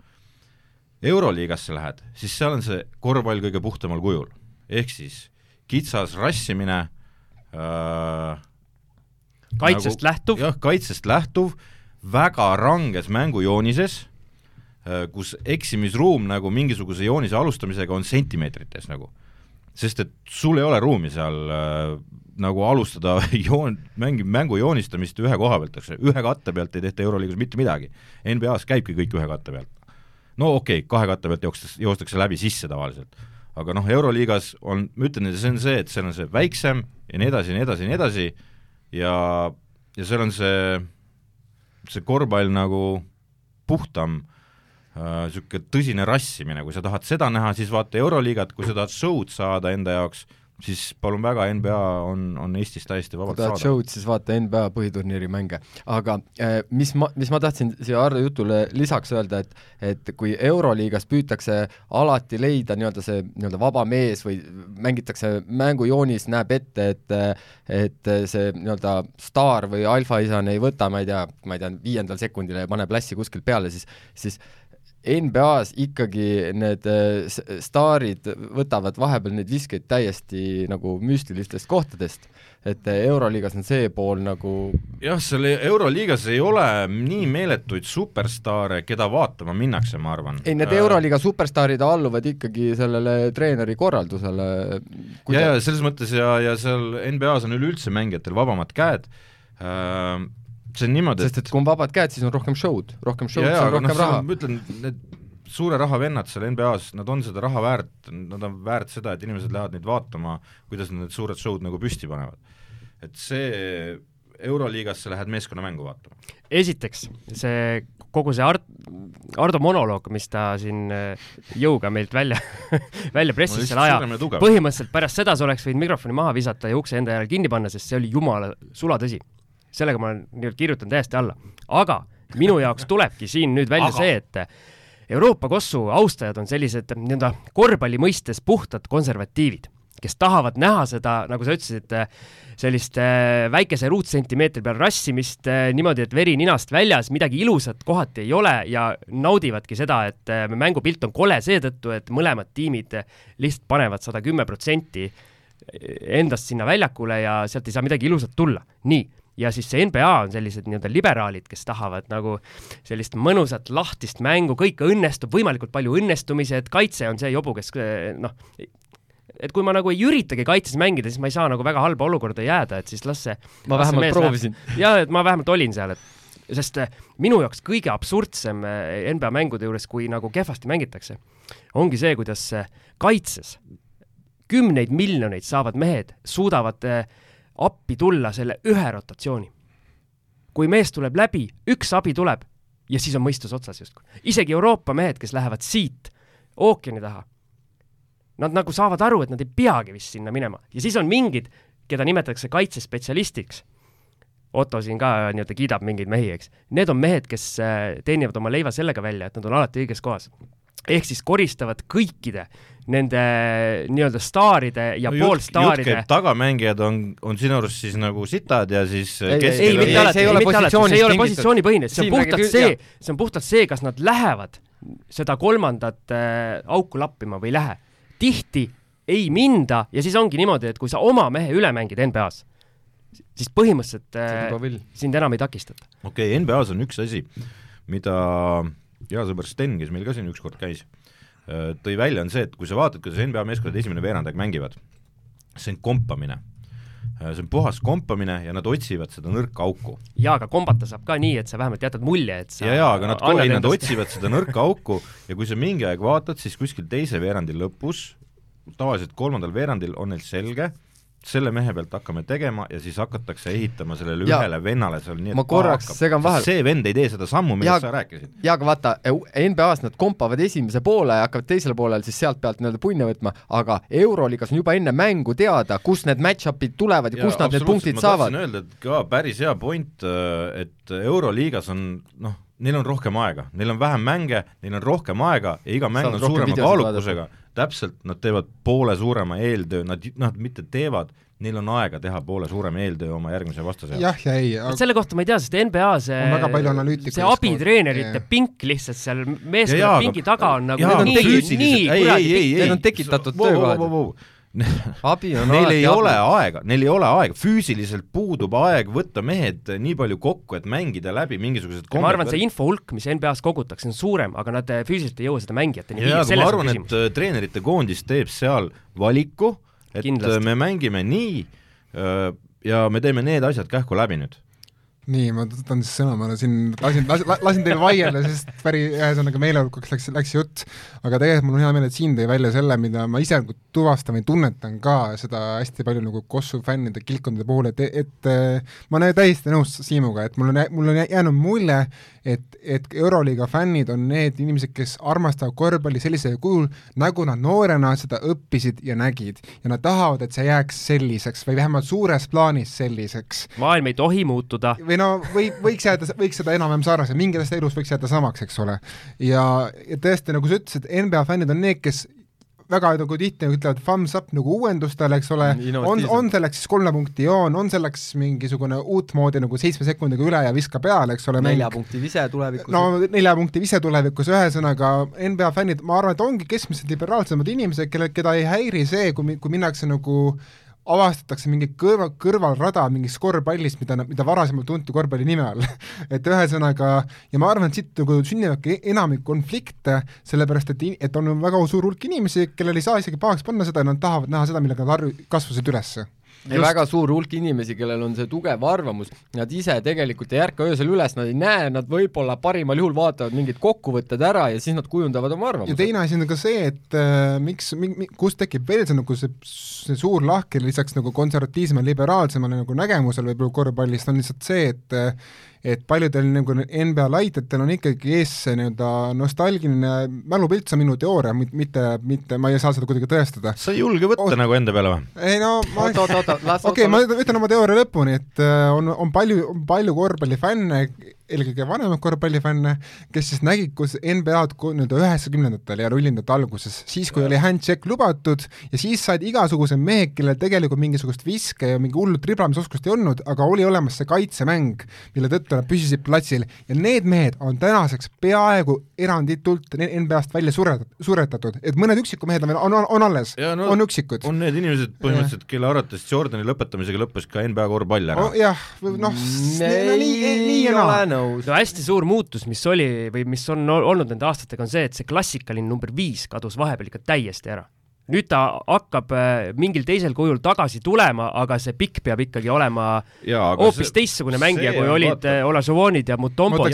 Euroliigasse lähed, siis seal on see korvpall kõige puhtamal kujul, ehk siis kitsas rassimine äh, kaitsest nagu, lähtuv, jah, kaitsest lähtuv, väga ranges mängujoonises, kus eksimisruum nagu mingisuguse joonise alustamisega on sentimeetrites nagu. Sest et sul ei ole ruumi seal äh, nagu alustada joon, mängi, mängu joonistamist ühe koha pealt, eks ju, ühe katte pealt ei tehta Euroliigas mitte midagi. NBA-s käibki kõik ühe katte pealt. no okei okay,, kahe katte pealt joostakse, joostakse läbi sisse tavaliselt. aga noh, Euroliigas on, ma ütlen, see on see, et seal on see väiksem ja nii edasi ja nii edasi ja nii edasi ja, ja seal on see, see korvpall nagu puhtam niisugune äh, tõsine rassimine, kui sa tahad seda näha, siis vaata Euroliigat, kui sa tahad show'd saada enda jaoks, siis palun väga, NBA on, on Eestis täiesti kui vabalt tahad saada. show'd, siis vaata NBA põhiturniiri mänge. aga eh, mis ma, mis ma tahtsin siia Hardo jutule lisaks öelda, et et kui Euroliigas püütakse alati leida nii-öelda see nii-öelda vaba mees või mängitakse mängujoonis näeb ette, et et see nii-öelda staar või alfaisane ei võta, ma ei tea, ma ei tea, viiendal sekundil ja paneb lässi kuskilt peale, siis siis NBA-s ikkagi need äh, staarid võtavad vahepeal neid viskeid täiesti nagu müstilistest kohtadest, et äh, Euroliigas on see pool nagu jah, seal Euroliigas ei ole nii meeletuid superstaare, keda vaatama minnakse, ma arvan. ei, need Euroliiga superstaarid alluvad ikkagi sellele treeneri korraldusele. ja, ja selles mõttes ja, ja seal NBA-s on üleüldse mängijatel vabamad käed äh,, see on niimoodi, sest et kui on vabad käed, siis on rohkem show'd, rohkem show'd, siis on rohkem noh, raha. ma ütlen, need suure raha vennad seal NBA-s, nad on seda raha väärt, nad on väärt seda, et inimesed lähevad neid vaatama, kuidas nad need suured show'd nagu püsti panevad. et see, Euroliigasse lähed meeskonnamängu vaatama. esiteks see kogu see Art-, Ardo monoloog, mis ta siin äh, jõuga meilt välja, välja pressis selle aja, põhimõtteliselt pärast seda sa oleks võinud mikrofoni maha visata ja ukse enda järel kinni panna, sest see oli jumala sulatõsi. Sellega ma olen nii-öelda kirjutan täiesti alla, aga minu jaoks tulebki siin nüüd välja Aga- see, et Euroopa kossu austajad on sellised nii-öelda korvpalli mõistes puhtad konservatiivid, kes tahavad näha seda, nagu sa ütlesid, sellist äh, väikese ruutsentimeetri peal rassimist äh, niimoodi, et veri ninast väljas, midagi ilusat kohati ei ole ja naudivadki seda, et äh, mängupilt on kole seetõttu, et mõlemad tiimid lihtsalt panevad sada kümme protsenti endast sinna väljakule ja sealt ei saa midagi ilusat tulla. nii, ja siis see NBA on sellised nii-öelda liberaalid, kes tahavad nagu sellist mõnusat lahtist mängu, kõik õnnestub, võimalikult palju õnnestumisi, et kaitse on see jobu, kes eh, noh, et kui ma nagu ei üritagi kaitses mängida, siis ma ei saa nagu väga halba olukorda jääda, et siis las see ma las vähemalt proovisin. ja et ma vähemalt olin seal, et sest eh, minu jaoks kõige absurdsem eh, NBA mängude juures, kui nagu kehvasti mängitakse, ongi see, kuidas kaitses kümneid miljoneid saavad mehed suudavad eh, appi tulla selle ühe rotatsiooni. kui mees tuleb läbi, üks abi tuleb ja siis on mõistus otsas justkui. isegi Euroopa mehed, kes lähevad siit ookeani taha, nad nagu saavad aru, et nad ei peagi vist sinna minema ja siis on mingid, keda nimetatakse kaitsespetsialistiks Otto siin ka nii-öelda kiidab mingeid mehi, eks. Need on mehed, kes äh, teenivad oma leiva sellega välja, et nad on alati õiges kohas. Ehk siis koristavad kõikide nende nii-öelda staaride ja jutt poolstaaride tagamängijad on, on sinu arust siis nagu sitad ja siis Ei, ei, keskel mitte ei, alati, see ei ole mitte alati, see ei ole positsioonipõhine, see on Siin puhtalt see see on puhtalt see, kas nad lähevad seda kolmandat äh, auku lappima või ei lähe. tihti ei minda ja siis ongi niimoodi, et kui sa oma mehe üle mängid NBA-s, siis põhimõtteliselt äh, sind enam ei takistata. okei okay,, NBA-s on üks asi, mida hea sõber Sten, kes meil ka siin ükskord käis, tõi välja, on see, et kui sa vaatad, kuidas NBA meeskonnad esimene veerandaeg mängivad, see on kompamine. see on puhas kompamine ja nad otsivad seda nõrka auku. jaa, aga kombata saab ka nii, et sa vähemalt jätad mulje, et sa ja, ja aga nad, annad nad otsivad seda nõrka auku ja kui sa mingi aeg vaatad, siis kuskil teise veerandi lõpus, tavaliselt kolmandal veerandil on neil selge, selle mehe pealt hakkame tegema ja siis hakatakse ehitama sellele Ja- ühele vennale seal nii, ma korraks segan vahele. see vend ei tee seda sammu, millest sa rääkisid. jaa, aga vaata, NBA-s nad kompavad esimese poole ja hakkavad teisel poolel siis sealt pealt nii-öelda punne võtma, aga Euroliigas on juba enne mängu teada, kust need match-up'id tulevad ja, ja kust nad need punktid saavad. öelda, et ka päris hea point, et Euroliigas on noh, neil on rohkem aega, neil on vähem mänge, neil on rohkem aega ja iga mäng Saavad on suurema kaalukusega, täpselt, nad teevad poole suurema eeltöö, nad, nad mitte teevad, neil on aega teha poole suurem eeltöö oma järgmise vastase jaoks. jah ja ei, et selle kohta ma ei tea, sest NBA see On väga palju analüütikuid, see abitreenerite pink lihtsalt seal Ja- meeskonna pingi aga- taga on nagu jaa, nii, nii ei, kuradi ei, ei, pikk. ei, Need on tekitatud töökohad. abi on Neil ei abi. ole aega, neil ei ole aega, füüsiliselt puudub aeg võtta mehed nii palju kokku, et mängida läbi mingisugused ma arvan, et see info hulk, mis NBA-s kogutakse, on suurem, aga nad eh, füüsiliselt ei jõua seda mängijateni viia, ma selles on arvan, et küsimus. äh, treenerite koondis teeb seal valiku, et Kindlasti. äh, me mängime nii ja me teeme need asjad kähku läbi nüüd. nii, ma võtan siis sõna, ma siin lasin, lasin, lasin teil vaielda, sest päris ühesõnaga meeleolukaks läks, läks jutt, aga tegelikult mul on hea meel, et siin tõi välja selle, mida ma ise nagu tuvastan või tunnetan ka seda hästi palju nagu Kossu fännide kilpkondade puhul, et, et ma olen täiesti nõus Siimuga, et mul on, mul on jäänud mulje, et, et Euroliiga fännid on need inimesed, kes armastavad korvpalli sellisel kujul, nagu nad noorena seda õppisid ja nägid. ja nad tahavad, et see jääks selliseks või vähemalt suures plaanis selliseks maailm ei tohi muutuda. või no või võiks jääda, võiks seda enam-vähem sarnase, mingid asjad elus võiks jääda samaks, eks ole. ja, ja tõesti, nagu sa ütlesid, NBA fännid on need, kes väga nagu tihti ütlevad thumbs up nagu uuendustele, eks ole, on, Innovatiivsed. on selleks siis kolme punkti joon, on selleks mingisugune uutmoodi nagu seitsme sekundiga üle ja viska peale, eks ole, nelja punkti vise tulevikus no nelja punkti vise tulevikus, ühesõnaga NBA fännid, ma arvan, et ongi keskmiselt liberaalsemad inimesed, kelle, keda ei häiri see, kui, kui minnakse nagu avastatakse mingi kõrva, kõrvalrada mingist korvpallist, mida, mida varasemalt tunti korvpalli nime all. et ühesõnaga, ja ma arvan, et siit nagu sünnivadki enamik konflikte, sellepärast et, et on väga suur hulk inimesi, kellel ei saa isegi pahaks panna seda, nad tahavad näha seda, millega nad arv-, kasvasid ülesse ja väga suur hulk inimesi, kellel on see tugev arvamus, nad ise tegelikult ei ärka öösel üles, nad ei näe, nad võib-olla parimal juhul vaatavad mingid kokkuvõtted ära ja siis nad kujundavad oma ja arvamuse. teine asi on ka see, et äh, miks mi,, mi, kust tekib veel see nagu see, see suur lahker lisaks nagu konservatiivsemale liberaalsemale nagu nägemusele võib-olla korvpallist on lihtsalt see, et et paljudel nagu NBA laitjatel on ikkagi ees see nii-öelda nostalgiline mälupilt, see on minu teooria, mitte, mitte, ma ei saa seda kuidagi tõestada. sa ei julge võtta Oot- nagu enda peale või? ei no ma okei okay,, ma ütlen oma teooria lõpuni, et äh, on, on palju, on palju korvpallifänne, eelkõige vanemaid korvpallifänne, kes siis nägid, kus NBA-d nii-öelda üheksakümnendatel ja nullindate alguses, siis kui oli handshake lubatud ja siis said igasugused mehed, kellel tegelikult mingisugust viske ja mingi hullu triblamisoskust ei olnud, aga oli olemas see kaitsemäng, mille tõttu nad püsisid platsil. Ja need mehed on tänaseks peaaegu eranditult NBA-st välja suret-, suretatud, et mõned üksikud mehed on veel, on, on, on alles, Ja no on üksikud. on need inimesed põhimõtteliselt, kelle arvates Jordani lõpetamisega lõppes ka NBA korvpall ära? Oh, jah, noh, no nii, nii, ja naa. Nõus no hästi suur muutus, mis oli või mis on ol- olnud nende aastatega, on see, et see klassikaline number viis kadus vahepeal ikka täiesti ära. nüüd ta hakkab äh, mingil teisel kujul tagasi tulema, aga see pikk peab ikkagi olema hoopis teistsugune mängija, see kui on, olid äh, Olažuvonid ja Mutombod ma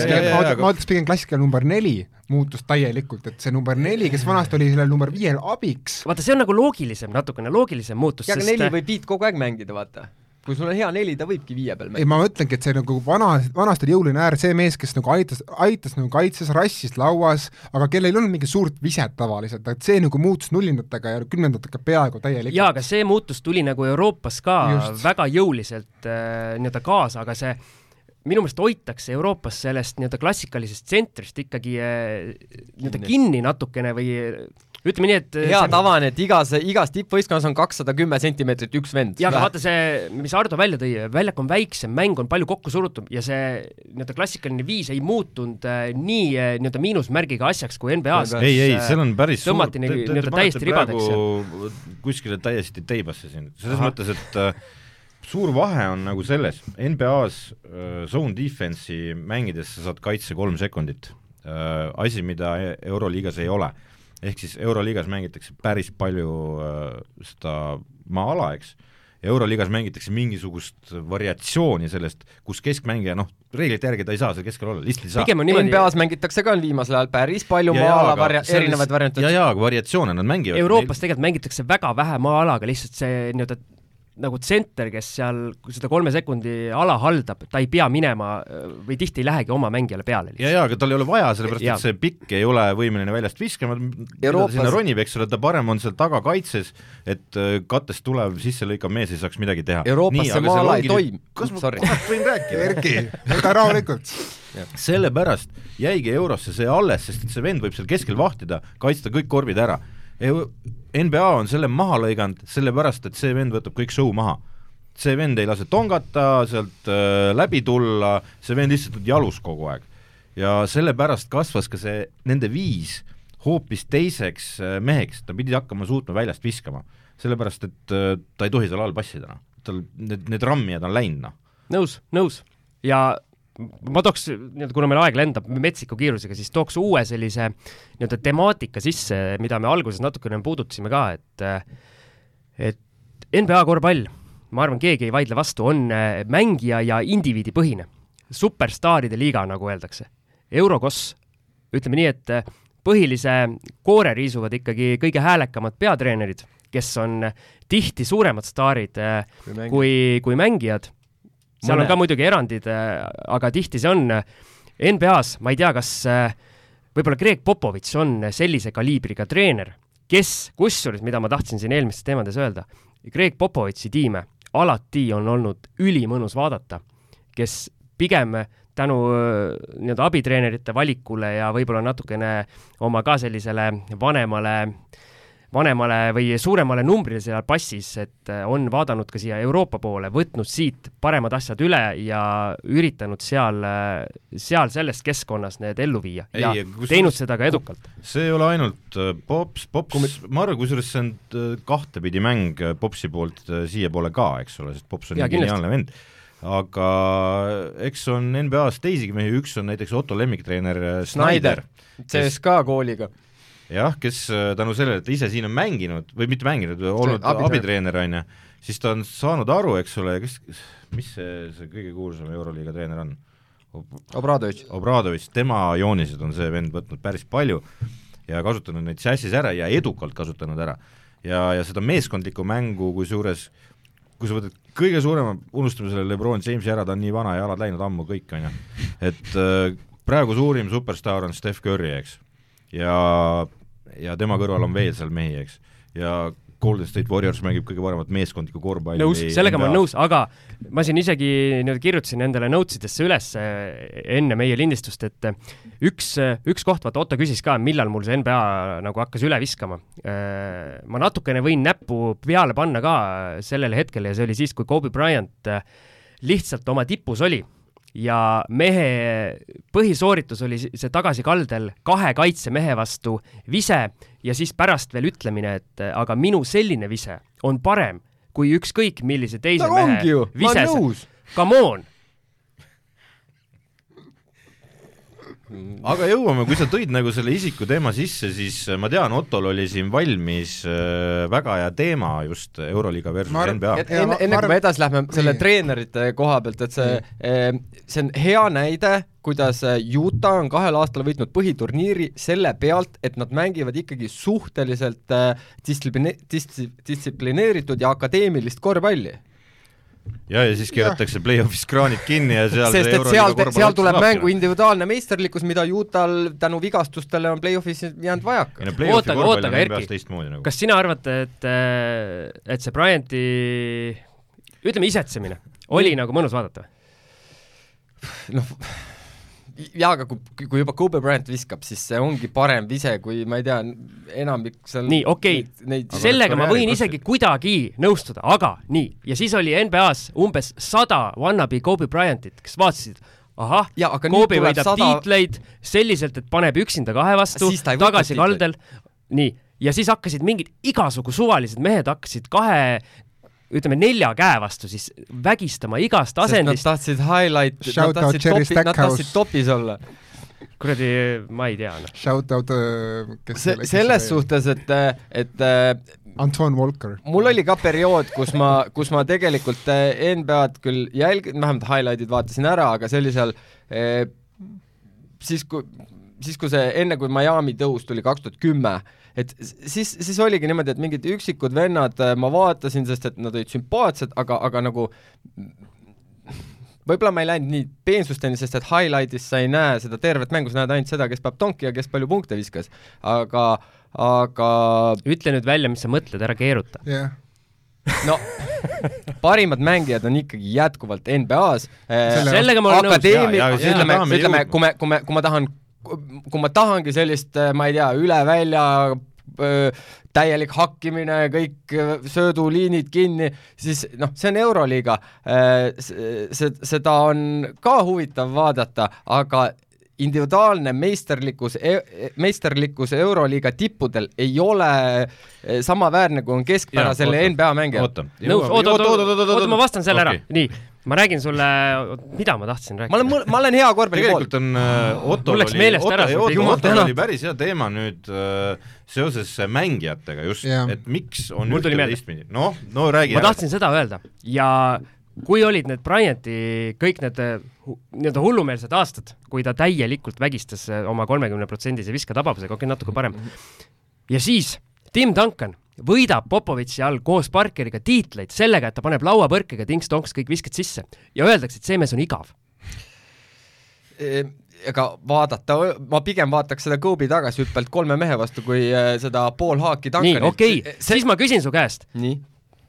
ütleks pigem klassikaline number neli muutus täielikult, et see number neli, kes vanasti oli sellel number viiel abiks, vaata, see on nagu loogilisem, natukene loogilisem muutus, ja aga sest neli võib viit kogu aeg mängida, vaata. Kui sul on hea neli, ta võibki viie peal ei mängida. ma mõtlengi, et see nagu vana, vanasti oli jõuline äär, see mees, kes nagu aitas, aitas nagu kaitses, rassis lauas, aga kellel ei olnud mingit suurt viset tavaliselt, et see nagu muutus nullindatega ja kümnendatega peaaegu täielikult. jaa, aga see muutus tuli nagu Euroopas ka Just. Väga jõuliselt äh, nii-öelda kaasa, aga see minu meelest hoitakse Euroopas sellest nii-öelda klassikalisest tsentrist ikkagi äh, nii-öelda Kinni. kinni natukene või ütleme nii, et hea see- tava on, et igas, igas tippvõistkonnas on kakssada kümme sentimeetrit üks vend. jaa, aga vaata see, mis Ardo välja tõi, väljak on väiksem, mäng on palju kokku surutum ja see nii-öelda klassikaline viis ei muutunud äh, nii äh, nii-öelda miinusmärgiga asjaks kui NBA-s. ei, ei, seal on päris tõmmati te- te nii-öelda täiesti ribadeks kuskile täiesti teibasse siin, selles Ahah. mõttes, et äh, suur vahe on nagu selles, NBA-s äh, zone defense'i mängides sa saad kaitse kolm sekundit äh,, asi, mida e- Euroliigas ei ole. Ehk siis Euroliigas mängitakse päris palju äh, seda maa-ala, eks, Euroliigas mängitakse mingisugust variatsiooni sellest, kus keskmängija noh, reeglite järgi ta ei saa seal keskel olla, lihtsalt ei saa. pigem on niimoodi, NBA-s mängitakse ka viimasel ajal päris palju maa-ala varia-, erinevaid variante ja, ja, variatsioone nad mängivad. Euroopas tegelikult mängitakse väga vähe maa-alaga, lihtsalt see nii-öelda nagu tsenter, kes seal seda kolme sekundi ala haldab, ta ei pea minema või tihti ei lähegi oma mängijale peale ja, lihtsalt. ja aga tal ei ole vaja, sellepärast Jaa. et see pikk ei ole võimeline väljast viskama, Euroopas- sinna ronib, eks ole, ta parem on seal taga kaitses, et äh, kattest tulev sisselõikav mees ei saaks midagi teha. Euroopas see maa-ala ei toimi. kas ma Sorry. kurat võin rääkida? Erki, võta rahulikult. sellepärast jäigi Eurosse see alles, sest et see vend võib seal keskel vahtida, kaitsta kõik korvid ära. NBA on selle maha lõiganud, sellepärast et see vend võtab kõik show maha. see vend ei lase tongata, sealt äh, läbi tulla, see vend lihtsalt on jalus kogu aeg. ja sellepärast kasvas ka see nende viis hoopis teiseks äh, meheks, ta pidi hakkama suutma väljast viskama. sellepärast, et äh, ta ei tohi seal all passida, noh. tal need, need rammijad on läinud, noh. nõus, nõus. ja ma tooks, nii-öelda kuna meil aeg lendab metsiku kiirusega, siis tooks uue sellise nii-öelda temaatika sisse, mida me alguses natukene puudutasime ka, et et NBA korvpall, ma arvan, keegi ei vaidle vastu, on äh, mängija ja indiviidi põhine. superstaaride liiga, nagu öeldakse. Eurokos, ütleme nii, et äh, põhilise koore riisuvad ikkagi kõige häälekamad peatreenerid, kes on tihti suuremad staarid kui, kui mängijad. Seal Mõne- on ka muidugi erandid, aga tihti see on NBA-s, ma ei tea, kas äh, võib-olla Greg Popovitš on sellise kaliibriga treener, kes, kusjuures, mida ma tahtsin siin eelmistes teemades öelda, Greg Popovitši tiime alati on olnud ülimõnus vaadata, kes pigem tänu nii-öelda abitreenerite valikule ja võib-olla natukene oma ka sellisele vanemale vanemale või suuremale numbrile seal passis, et äh, on vaadanud ka siia Euroopa poole, võtnud siit paremad asjad üle ja üritanud seal, seal selles keskkonnas need ellu viia Ei, ja kusjuures- teinud seda ka edukalt. see ei ole ainult äh, Pops, Pops, ma arvan, kusjuures see on äh, kahtepidi mäng äh, Popsi poolt äh, siiapoole ka, eks ole, sest Pops on kindlasti. geniaalne vend. aga eks on NBA-s teisigi mehi, üks on näiteks Otto lemmiktreener äh, Snyder, CSKA kooliga. Jah, kes äh, tänu sellele, et ta ise siin on mänginud või mitte mänginud, olnud abitreener. on ju, siis ta on saanud aru, eks ole, kes, mis see, see kõige kuulsam Euroliiga treener on? Obradovitš. Obradovitš, tema joonised on see vend võtnud päris palju ja kasutanud neid sassis ära ja edukalt kasutanud ära. ja, ja seda meeskondlikku mängu, kusjuures kui sa võtad kõige suurema, unustame selle Lebron Jamesi ära, ta on nii vana ja jalad läinud ammu kõik, on ju, et äh, praegu suurim superstaar on Steph Curry, eks, ja, ja tema kõrval on veel seal mehi, eks, ja Golden State Warriors mängib kõige paremat meeskondlikku korvpalli. nõus, sellega ma olen nõus, aga ma siin isegi nii-öelda kirjutasin endale notes idesse üles enne meie lindistust, et üks, üks koht, vaata Otto küsis ka, millal mul see NBA nagu hakkas üle viskama. ma natukene võin näppu peale panna ka sellele hetkele ja see oli siis, kui Kobe Bryant lihtsalt oma tipus oli ja mehe põhisooritus oli see tagasikaldel kahe kaitsemehe vastu vise ja siis pärast veel ütlemine, et aga minu selline vise on parem kui ükskõik millise teise no, mehe vise. Come on aga jõuame, kui sa tõid nagu selle isiku teema sisse, siis äh, ma tean, Ottol oli siin valmis äh, väga hea teema just Euroliiga versus arv, NBA. enne, enne kui me edasi lähme selle treenerite koha pealt, et see, äh, see on hea näide, kuidas Utah on kahel aastal võitnud põhiturniiri selle pealt, et nad mängivad ikkagi suhteliselt distsipline-, distsiplineeritud ja akadeemilist korvpalli ja, ja siis keeratakse play-off'is kraanid kinni ja seal sest et seal, seal tuleb mängu individuaalne meisterlikkus, mida Utah'l tänu vigastustele on play-off'is jäänud vajaka. oota, oota, aga Erki, nagu. kas sina arvad, et, äh, et see Bryanti ütleme, isetsemine oli mm. nagu mõnus vaadata? noh jaa, aga kui, kui juba Kobe Bryant viskab, siis see ongi parem vise, kui ma ei tea, enamik seal nii, okei. okay., sellega ma võin isegi kuidagi nõustuda, aga nii, ja siis oli NBA-s umbes sada wannabe Kobe Bryantit, kes vaatasid, ahah, Kobe võidab sada... tiitleid selliselt, et paneb üksinda kahe vastu, tagasi kaldel, nii, ja siis hakkasid mingid igasugu suvalised mehed hakkasid kahe, ütleme nelja käe vastu siis vägistama igast asendist. Nad tahtsid highlight, nad tahtsid topi, nad tahtsid topis olla. kuradi, ma ei tea noh. Shout out uh, kes Se, selles suhtes, et, et uh, Anton Walker. mul oli ka periood, kus ma, kus ma tegelikult NBA-d küll jälgin, vähemalt highlight'id vaatasin ära, aga see oli seal eh, siis, kui, siis kui see, enne kui Miami tõus tuli kaks tuhat kümme, et siis, siis oligi niimoodi, et mingid üksikud vennad äh, ma vaatasin, sest et nad olid sümpaatsed, aga, aga nagu võib-olla ma ei läinud nii peensusteni, sest et highlight'is sa ei näe seda tervet mängu, sa näed ainult seda, kes peab tonki ja kes palju punkte viskas. aga, aga ütle nüüd välja, mis sa mõtled, ära keeruta yeah no parimad mängijad on ikkagi jätkuvalt NBA-s. Äh, sellega ma olen nõus. ütleme, ütleme, kui me, kui me, kui ma tahan kui ma tahangi sellist, äh, ma ei tea, üle välja äh, täielik hakkimine, kõik äh, sööduliinid kinni, siis noh, see on Euroliiga. seda on ka huvitav vaadata, aga individuaalne meisterlikkus, e-, meisterlikkus Euroliiga tippudel ei ole samaväärne, kui on keskpärasele NBA mängijale. nõus, oota, oota, oota, oota, ma vastan selle okay. ära, nii ma räägin sulle, mida ma tahtsin rääkida. ma olen, ma olen hea korvpalli poolt. tegelikult on äh, Otto see Otto, Otto oli päris hea teema nüüd äh, seoses mängijatega just yeah., et miks on ühte teistpidi. noh, no räägi ma ära. tahtsin seda öelda ja kui olid need Bryanti kõik need äh, nii-öelda hullumeelsed aastad, kui ta täielikult vägistas äh, oma kolmekümneprotsendise visketabavusega, okei okay,, natuke parem, ja siis Tim Duncan võidab Popovitši all koos Parkeriga tiitleid sellega, et ta paneb lauapõrkega tinks-tonks kõik visked sisse ja öeldakse, et see mees on igav. ega vaadata, ma pigem vaataks seda Kobe tagasihüppelt kolme mehe vastu, kui äh, seda pool haaki Duncanit. nii, okei okay., see... siis ma küsin su käest.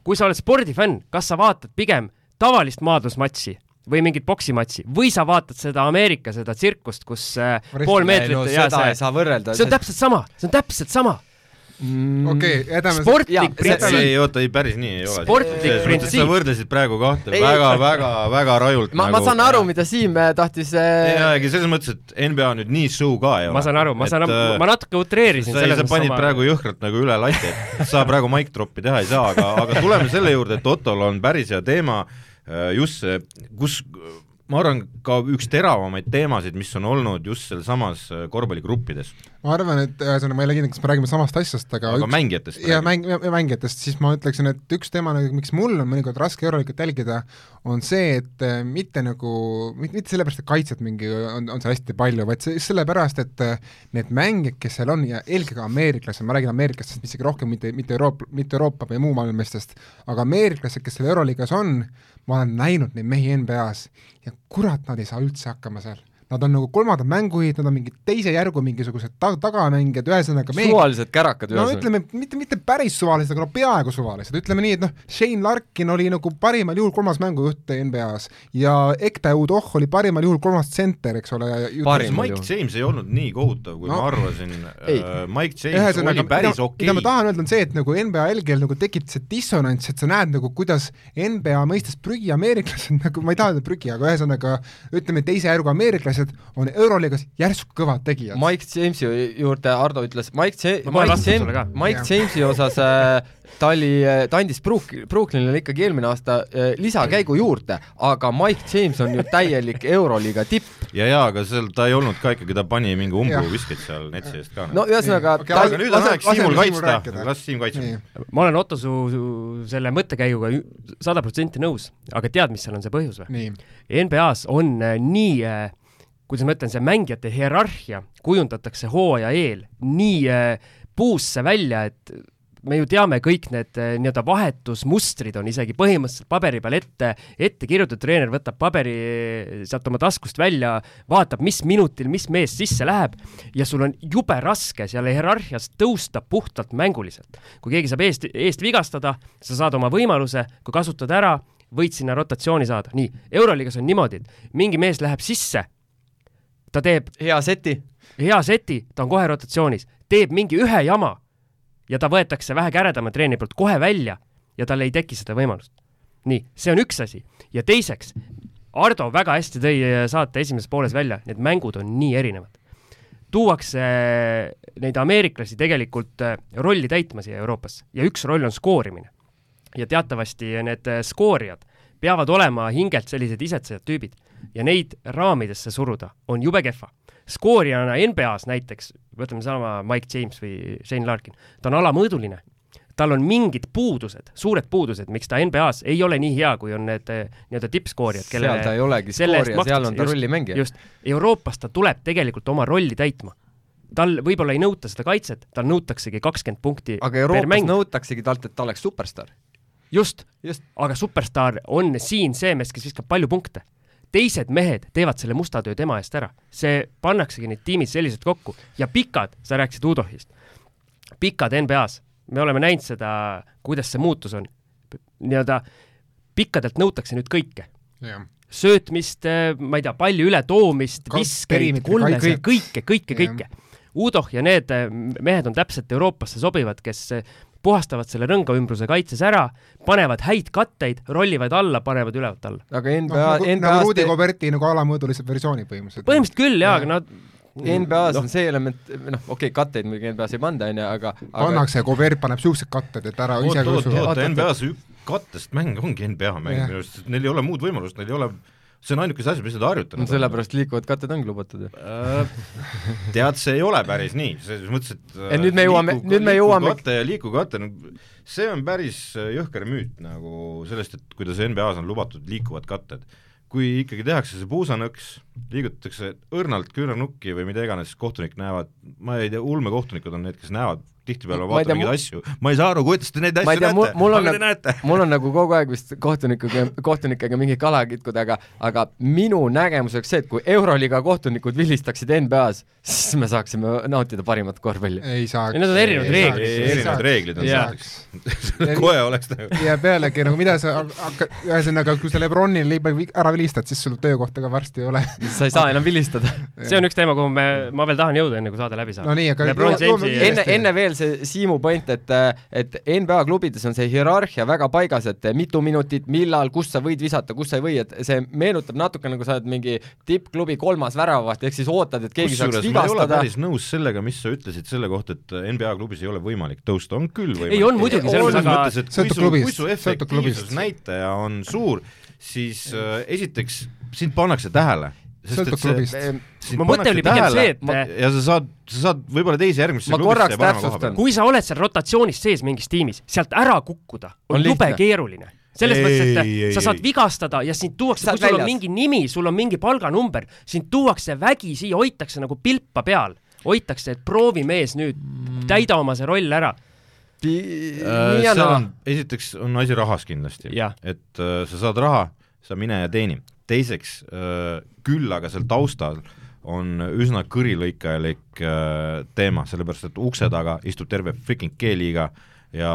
kui sa oled spordifänn, kas sa vaatad pigem tavalist maadlusmatši või mingit poksimatši või sa vaatad seda Ameerika, seda tsirkust, kus äh, pool meetrit no, ja see, see on täpselt sama, see on täpselt sama mm,. okei okay,, jätame sportlik printsiip. ei oota, ei päris nii ei ole. sportlik printsiip. sa võrdlesid praegu kahte ei, väga, väga, väga rajult. ma nagu..., ma saan aru, mida Siim äh, tahtis äh... jaa, ega selles mõttes, et NBA nüüd nii show ka ei ole. ma saan aru, ma saan, äh, ma natuke utreerisin. sa, sa panid sama... praegu jõhkralt nagu üle lati, et sa praegu mic drop'i teha ei saa, aga, aga tuleme selle juurde, et Ottol on päris hea teema just see, kus ma arvan, ka üks teravamaid teemasid, mis on olnud just sealsamas äh, korvpalligruppides. ma arvan, et ühesõnaga, ma ei ole kindel, kas me räägime samast asjast, aga aga üks, mängijatest jaa, mäng-, mängijatest, siis ma ütleksin, et üks teema, nagu, miks mul on mõnikord raske Euroliigat jälgida, on see, et äh, mitte nagu, mitte sellepärast, et kaitset mingi on, on seal hästi palju, vaid see, sellepärast, et äh, need mängijad, kes seal on ja eelkõige ameeriklased, ma räägin ameeriklastest isegi rohkem, mitte, mitte Euroopa, mitte Euroopa või muu maailma meestest, aga ameeriklased, kes seal Euroliigas on, ma olen näinud neid mehi NBA-s ja kurat, nad ei saa üldse hakkama seal. Nad on nagu kolmandad mängujuhid, nad on mingi teise järgu mingisugused ta tagamängijad, ühesõnaga mehed suvalised kärakad no ütleme, mitte, mitte päris suvalised, aga no peaaegu suvalised, ütleme nii, et noh, Shane Larkin oli nagu parimal juhul kolmas mängujuht NBA-s ja Ekpe Udoh oli parimal juhul kolmas tsenter, eks ole. Parim. Mike ju. James ei olnud nii kohutav, kui No. ma arvasin. Ei. Mike James ühesõnaga oli, päris okei mida ma tahan öelda, on see, et nagu NBA LG-l nagu tekib see dissonants, et sa näed nagu kuidas NBA mõistes prügi ameeriklased nagu, ma ei taha öelda prügi, aga ühesõnaga ütleme, teise järgu ameeriklased on Euroliigas järsku kõvad tegijad. Mike Jamesi juurde Ardo ütles, Mike Ja-, kohe Mike. James, Mike. Jamesi osas äh, ta oli, ta andis Brook-, Brooklynile ikkagi eelmine aasta äh, lisakäigu juurde, aga Mike James on ju täielik Euroliiga tipp. ja, ja aga seal ta ei olnud ka ikkagi, ta pani mingi Jah. umbuviskeid seal netsi eest ka. no ühesõnaga ta aga nüüd on aeg Siimul kaitsta las Siim kaitseb. ma olen Otto su, su selle mõttekäiguga sada protsenti nõus, aga tead, mis seal on see põhjus või? NBA-s on äh, nii äh, kuidas ma ütlen, see mängijate hierarhia kujundatakse hooaja eel nii äh, puusse välja, et me ju teame kõik need äh, nii-öelda vahetusmustrid on isegi põhimõtteliselt paberi peal ette, ette kirjutatud, treener võtab paberi äh, sealt oma taskust välja, vaatab, mis minutil mis mees sisse läheb ja sul on jube raske seal hierarhias tõusta puhtalt mänguliselt. kui keegi saab eest, eest vigastada, sa saad oma võimaluse, kui kasutad ära, võid sinna rotatsiooni saada. nii, Euroliigas on niimoodi, et mingi mees läheb sisse, ta teeb hea seti, hea seti, ta on kohe rotatsioonis, teeb mingi ühe jama ja ta võetakse vähe käredama treeni poolt kohe välja ja tal ei teki seda võimalust. nii, see on üks asi ja teiseks, Ardo väga hästi tõi saate esimeses pooles välja, need mängud on nii erinevad. tuuakse neid ameeriklasi tegelikult äh, rolli täitma siia Euroopasse ja üks roll on skoorimine. ja teatavasti need äh, skoorijad peavad olema hingelt sellised isetsejad tüübid ja neid raamidesse suruda on jube kehva skoorijana NBA-s näiteks, võtame sama Mike James või Shane Larkin, ta on alamõõduline, tal on mingid puudused, suured puudused, miks ta NBA-s ei ole nii hea, kui on need nii-öelda tippskoorijad, seal ta ei olegi skoorija, seal on ta rollimängija. just, Euroopas ta tuleb tegelikult oma rolli täitma. tal võib-olla ei nõuta seda kaitset, tal nõutaksegi kakskümmend punkti aga per Euroopas nõutaksegi talt, et ta oleks superstaar. just, just, aga superstaar on siin see mees, kes viskab palju punkte. Teised mehed teevad selle musta töö tema eest ära, see pannaksegi need tiimid selliselt kokku ja pikad, sa rääkisid Udohist, pikad NBA-s, me oleme näinud seda, kuidas see muutus on. nii-öelda pikkadelt nõutakse nüüd kõike, söötmist, ma ei tea, palli ületoomist, viskeid, kaitset. kõike, kõike, kõike. Udoh ja need eh, mehed on täpselt Euroopasse sobivad, kes puhastavad selle rõngaümbruse kaitses ära, panevad häid katteid, rollivad alla, panevad ülevalt alla. aga noh, NBA, nagu, nagu NBA-s Rudi te- Goberti nagu alamõõdulise versiooni põhimõtteliselt. põhimõtteliselt küll jaa, Jah. aga nad NBA-s on see element, noh, okei okay,, katteid muidugi NBA-s ei panda, onju, aga, aga pannakse, Gobert paneb siuksed katted, et ära ise oot, ka oot, oot, Oot, NBA-s kattest mäng ongi NBA mäng minu arust, neil ei ole muud võimalust, neil ei ole, see on ainukese asi, mis nad harjutanud no sellepärast liikuvad katted ongi lubatud ju. Äh, tead, see ei ole päris nii, selles mõttes, et Et nüüd me jõuame- nüüd me jõuame- kate ja liikuv kate, no see on päris äh, jõhker müüt nagu sellest, et kuidas NBA-s on lubatud liikuvad katted. kui ikkagi tehakse see puusanõks, liigutatakse õrnalt küünarnukki või mida iganes, kohtunik näevad, ma ei tea, ulmekohtunikud on need, kes näevad tihtipeale Ma tea, mingeid asju, ma ei saa aru, kuidas te neid asju tea, mul, näete, mul on aga te nagu näete. mul on nagu kogu aeg vist kohtunikuga, kohtunikega mingi kala kitkuda, aga aga minu nägemus oleks see, et kui Euroliiga kohtunikud vilistaksid NBA-s, siis me saaksime nautida parimat korvpalli. ei saaks. Need on erinevad reeglid. erinevad reeglid on selleks. kohe oleks nagu ja pealegi nagu mida sa hakkad, ühesõnaga, kui sa Lebronil ära vilistad, siis sul töökohta ka varsti ei ole. sa ei saa enam vilistada. see on üks teema, kuhu me, ma veel tahan jõuda, enne kui saade läbi saab no nii, aga Lebron Jamesi- enne, enne veel see Siimu point, et et NBA klubides on see hierarhia väga paigas, et mitu minutit, millal, kus sa võid visata, kus sa ei või, et see meenutab natuke nagu sa oled mingi tippklubi kolmas väravaht, ehk siis ootad, et keegi saaks kusjuures ma ei ole vigastada. päris nõus sellega, mis sa ütlesid selle kohta, et NBA klubis ei ole võimalik tõusta, on küll võimalik. Ei, on muidugi, selles mõttes, et kui su, kui su efektiivsusnäitaja on suur, siis äh, esiteks sind pannakse tähele. Sõltub klubist. Mu mõte oli pigem see, et- ja sa saad, sa saad võib-olla teise järgmisse Ma korraks täpsustan. kui sa oled seal rotatsioonis sees mingis tiimis, sealt ära kukkuda on, On on jube keeruline. selles Ei, mõttes, ei, et sa saad ei. vigastada ja sind tuuakse, kui sul on väljas. mingi nimi, sul on mingi palganumber, sind tuuakse vägisi, hoitakse nagu pilpa peal, hoitakse, et proovi mees nüüd, täida oma see roll ära. nii äh, on, esiteks on asi rahas kindlasti et äh, sa saad raha, sa mine ja teeni. Teiseks äh, küll aga seal taustal on üsna kõrilõikajalik äh, teema, sellepärast et ukse taga istub terve freaking G-liiga ja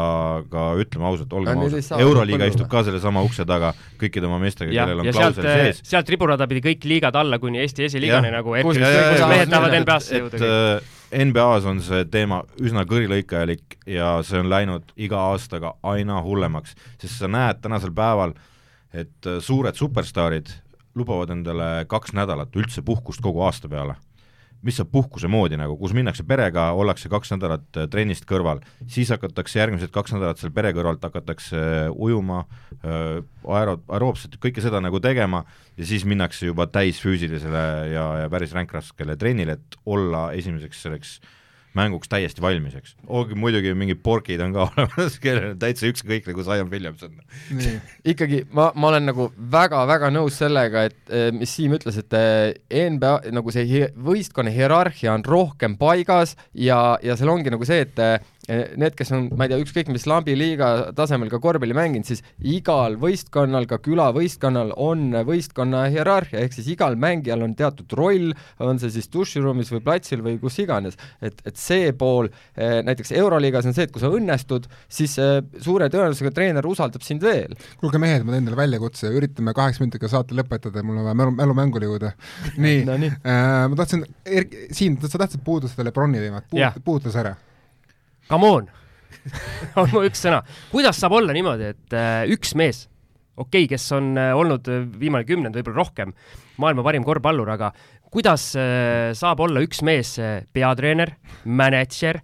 ka ütleme ausalt, olgem ausad, Euroliiga istub ka sellesama ukse taga kõikide oma meestega, kellel on klausel, sees. sealt riburada pidi kõik liigad alla kuni Eesti esiliigani nagu, et Kus- kus kus- kus- mehed tahavad NBA-sse et jõuda. äh, NBA-s on see teema üsna kõrilõikajalik ja see on läinud iga aastaga aina hullemaks, sest sa näed tänasel päeval, et äh, suured superstaarid lubavad endale kaks nädalat üldse puhkust kogu aasta peale. Mis saab puhkuse moodi nagu, kus minnakse perega, ollakse kaks nädalat äh, trennist kõrval, siis hakatakse järgmised kaks nädalat seal pere kõrvalt hakatakse äh, ujuma, aero-, aeroobset, kõike seda nagu tegema ja siis minnakse juba täisfüüsilisele ja, ja päris ränkraskele trennile, et olla esimeseks selleks mänguks täiesti valmis, eks. olgu muidugi mingid porgid on ka olemas, kellel on täitsa ükskõik nagu Zion Williamson. nii, ikkagi ma, ma olen nagu väga-väga nõus sellega, et eh, mis Siim ütles, et eh, NBA nagu see hi- võistkonna hierarhia on rohkem paigas ja, ja seal ongi nagu see, et eh, need, kes on, ma ei tea, ükskõik mis lambiliiga tasemel ka korvpalli mänginud, siis igal võistkonnal, ka külavõistkonnal on võistkonna hierarhia, ehk siis igal mängijal on teatud roll, on see siis duširuumis või platsil või kus iganes, et, et see pool eh, näiteks Euroliigas on see, et kui sa õnnestud, siis eh, suure tõenäosusega treener usaldab sind veel. kuulge mehed, ma teen teile väljakutse, üritame kaheksa minutiga saate lõpetada, mul on vaja mälu, mälumängule jõuda. nii. No äh,, ma tahtsin, Siim, sa tahtsid puudutada Lebroni teemat. Puuduta see ära. Come on on mu üks sõna. kuidas saab olla niimoodi, et äh, üks mees, okei okay,, kes on äh, olnud äh, viimane kümnend, võib-olla rohkem, maailma parim korvpallur, aga kuidas saab olla üks mees peatreener, mänedžer,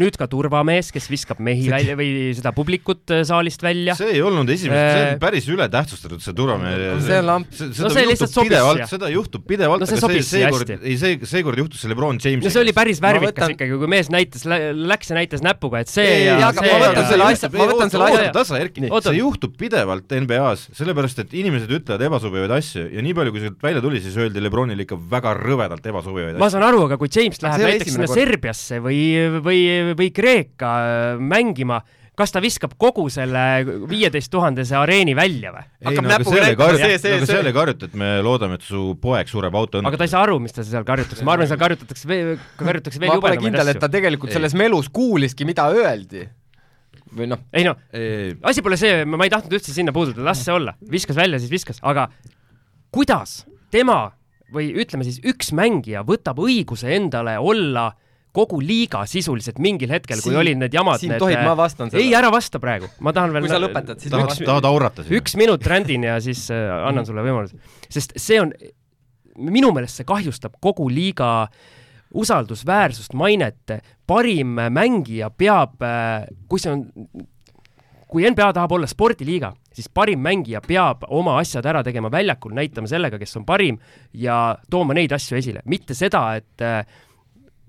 nüüd ka turvamees, kes viskab mehi välja või seda publikut äh, saalist välja. see ei olnud esimene, see Äh, on päris ületähtsustatud, see turvamehe. see on lamp. No see lihtsalt sobis pidevalt siia., seda juhtub pidevalt No see aga siia seekord, ei see, seekord juhtus see Lebron Jamesiga. no see oli päris Ma värvikas võtan- ikkagi, kui mees näitas, läks ja näitas näpuga, et see ei, ja aga see ma võtan ja selle asja- ma võtan selle asja- tasa, Erki see juhtub pidevalt NBA-s, sellepärast et inimesed ütlevad ebasobivaid asju ja nii palju, kui sealt välja tuli, siis öeldi Lebronile ikka väga rõvedalt ebasobivaid ma asju. saan aru, aga kui James läheb see näiteks sinna. Serbiasse või, või, või Kreeka äh, mängima, kas ta viskab kogu selle viieteist tuhandese areeni välja või? ei hakkab no aga näpuga seal ei karjuta, see- see- aga see- seal ei karjuta, et me loodame, et su poeg sureb aga ta ei autoõnnetuses. saa aru, mis ta seal karjutakse, ma arvan, seal karjutatakse veel, karjutatakse veel ma pole jubedamaid kindel, et ta asju. tegelikult Ei. selles melus kuuliski, mida öeldi. või noh, ei noh, ei, asi pole see, ma ei tahtnud üldse sinna puudutada, las see olla, viskas välja, siis viskas, aga kuidas tema või ütleme siis üks mängija võtab õiguse endale olla kogu liiga sisuliselt mingil hetkel, kui olid need jamad, Siim, tohib, ma vastan sellele? ei, ära vasta praegu, ma tahan veel kui sa lõpetad, siis tahad üks-, tahad aurata siin? üks minut rändin ja siis äh, annan sulle võimaluse, sest see on, minu meelest see kahjustab kogu liiga usaldusväärsust, mainet, parim mängija peab, kui see on, kui NBA tahab olla spordiliiga, siis parim mängija peab oma asjad ära tegema väljakul, näitama sellega, kes on parim ja tooma neid asju esile, mitte seda, et äh,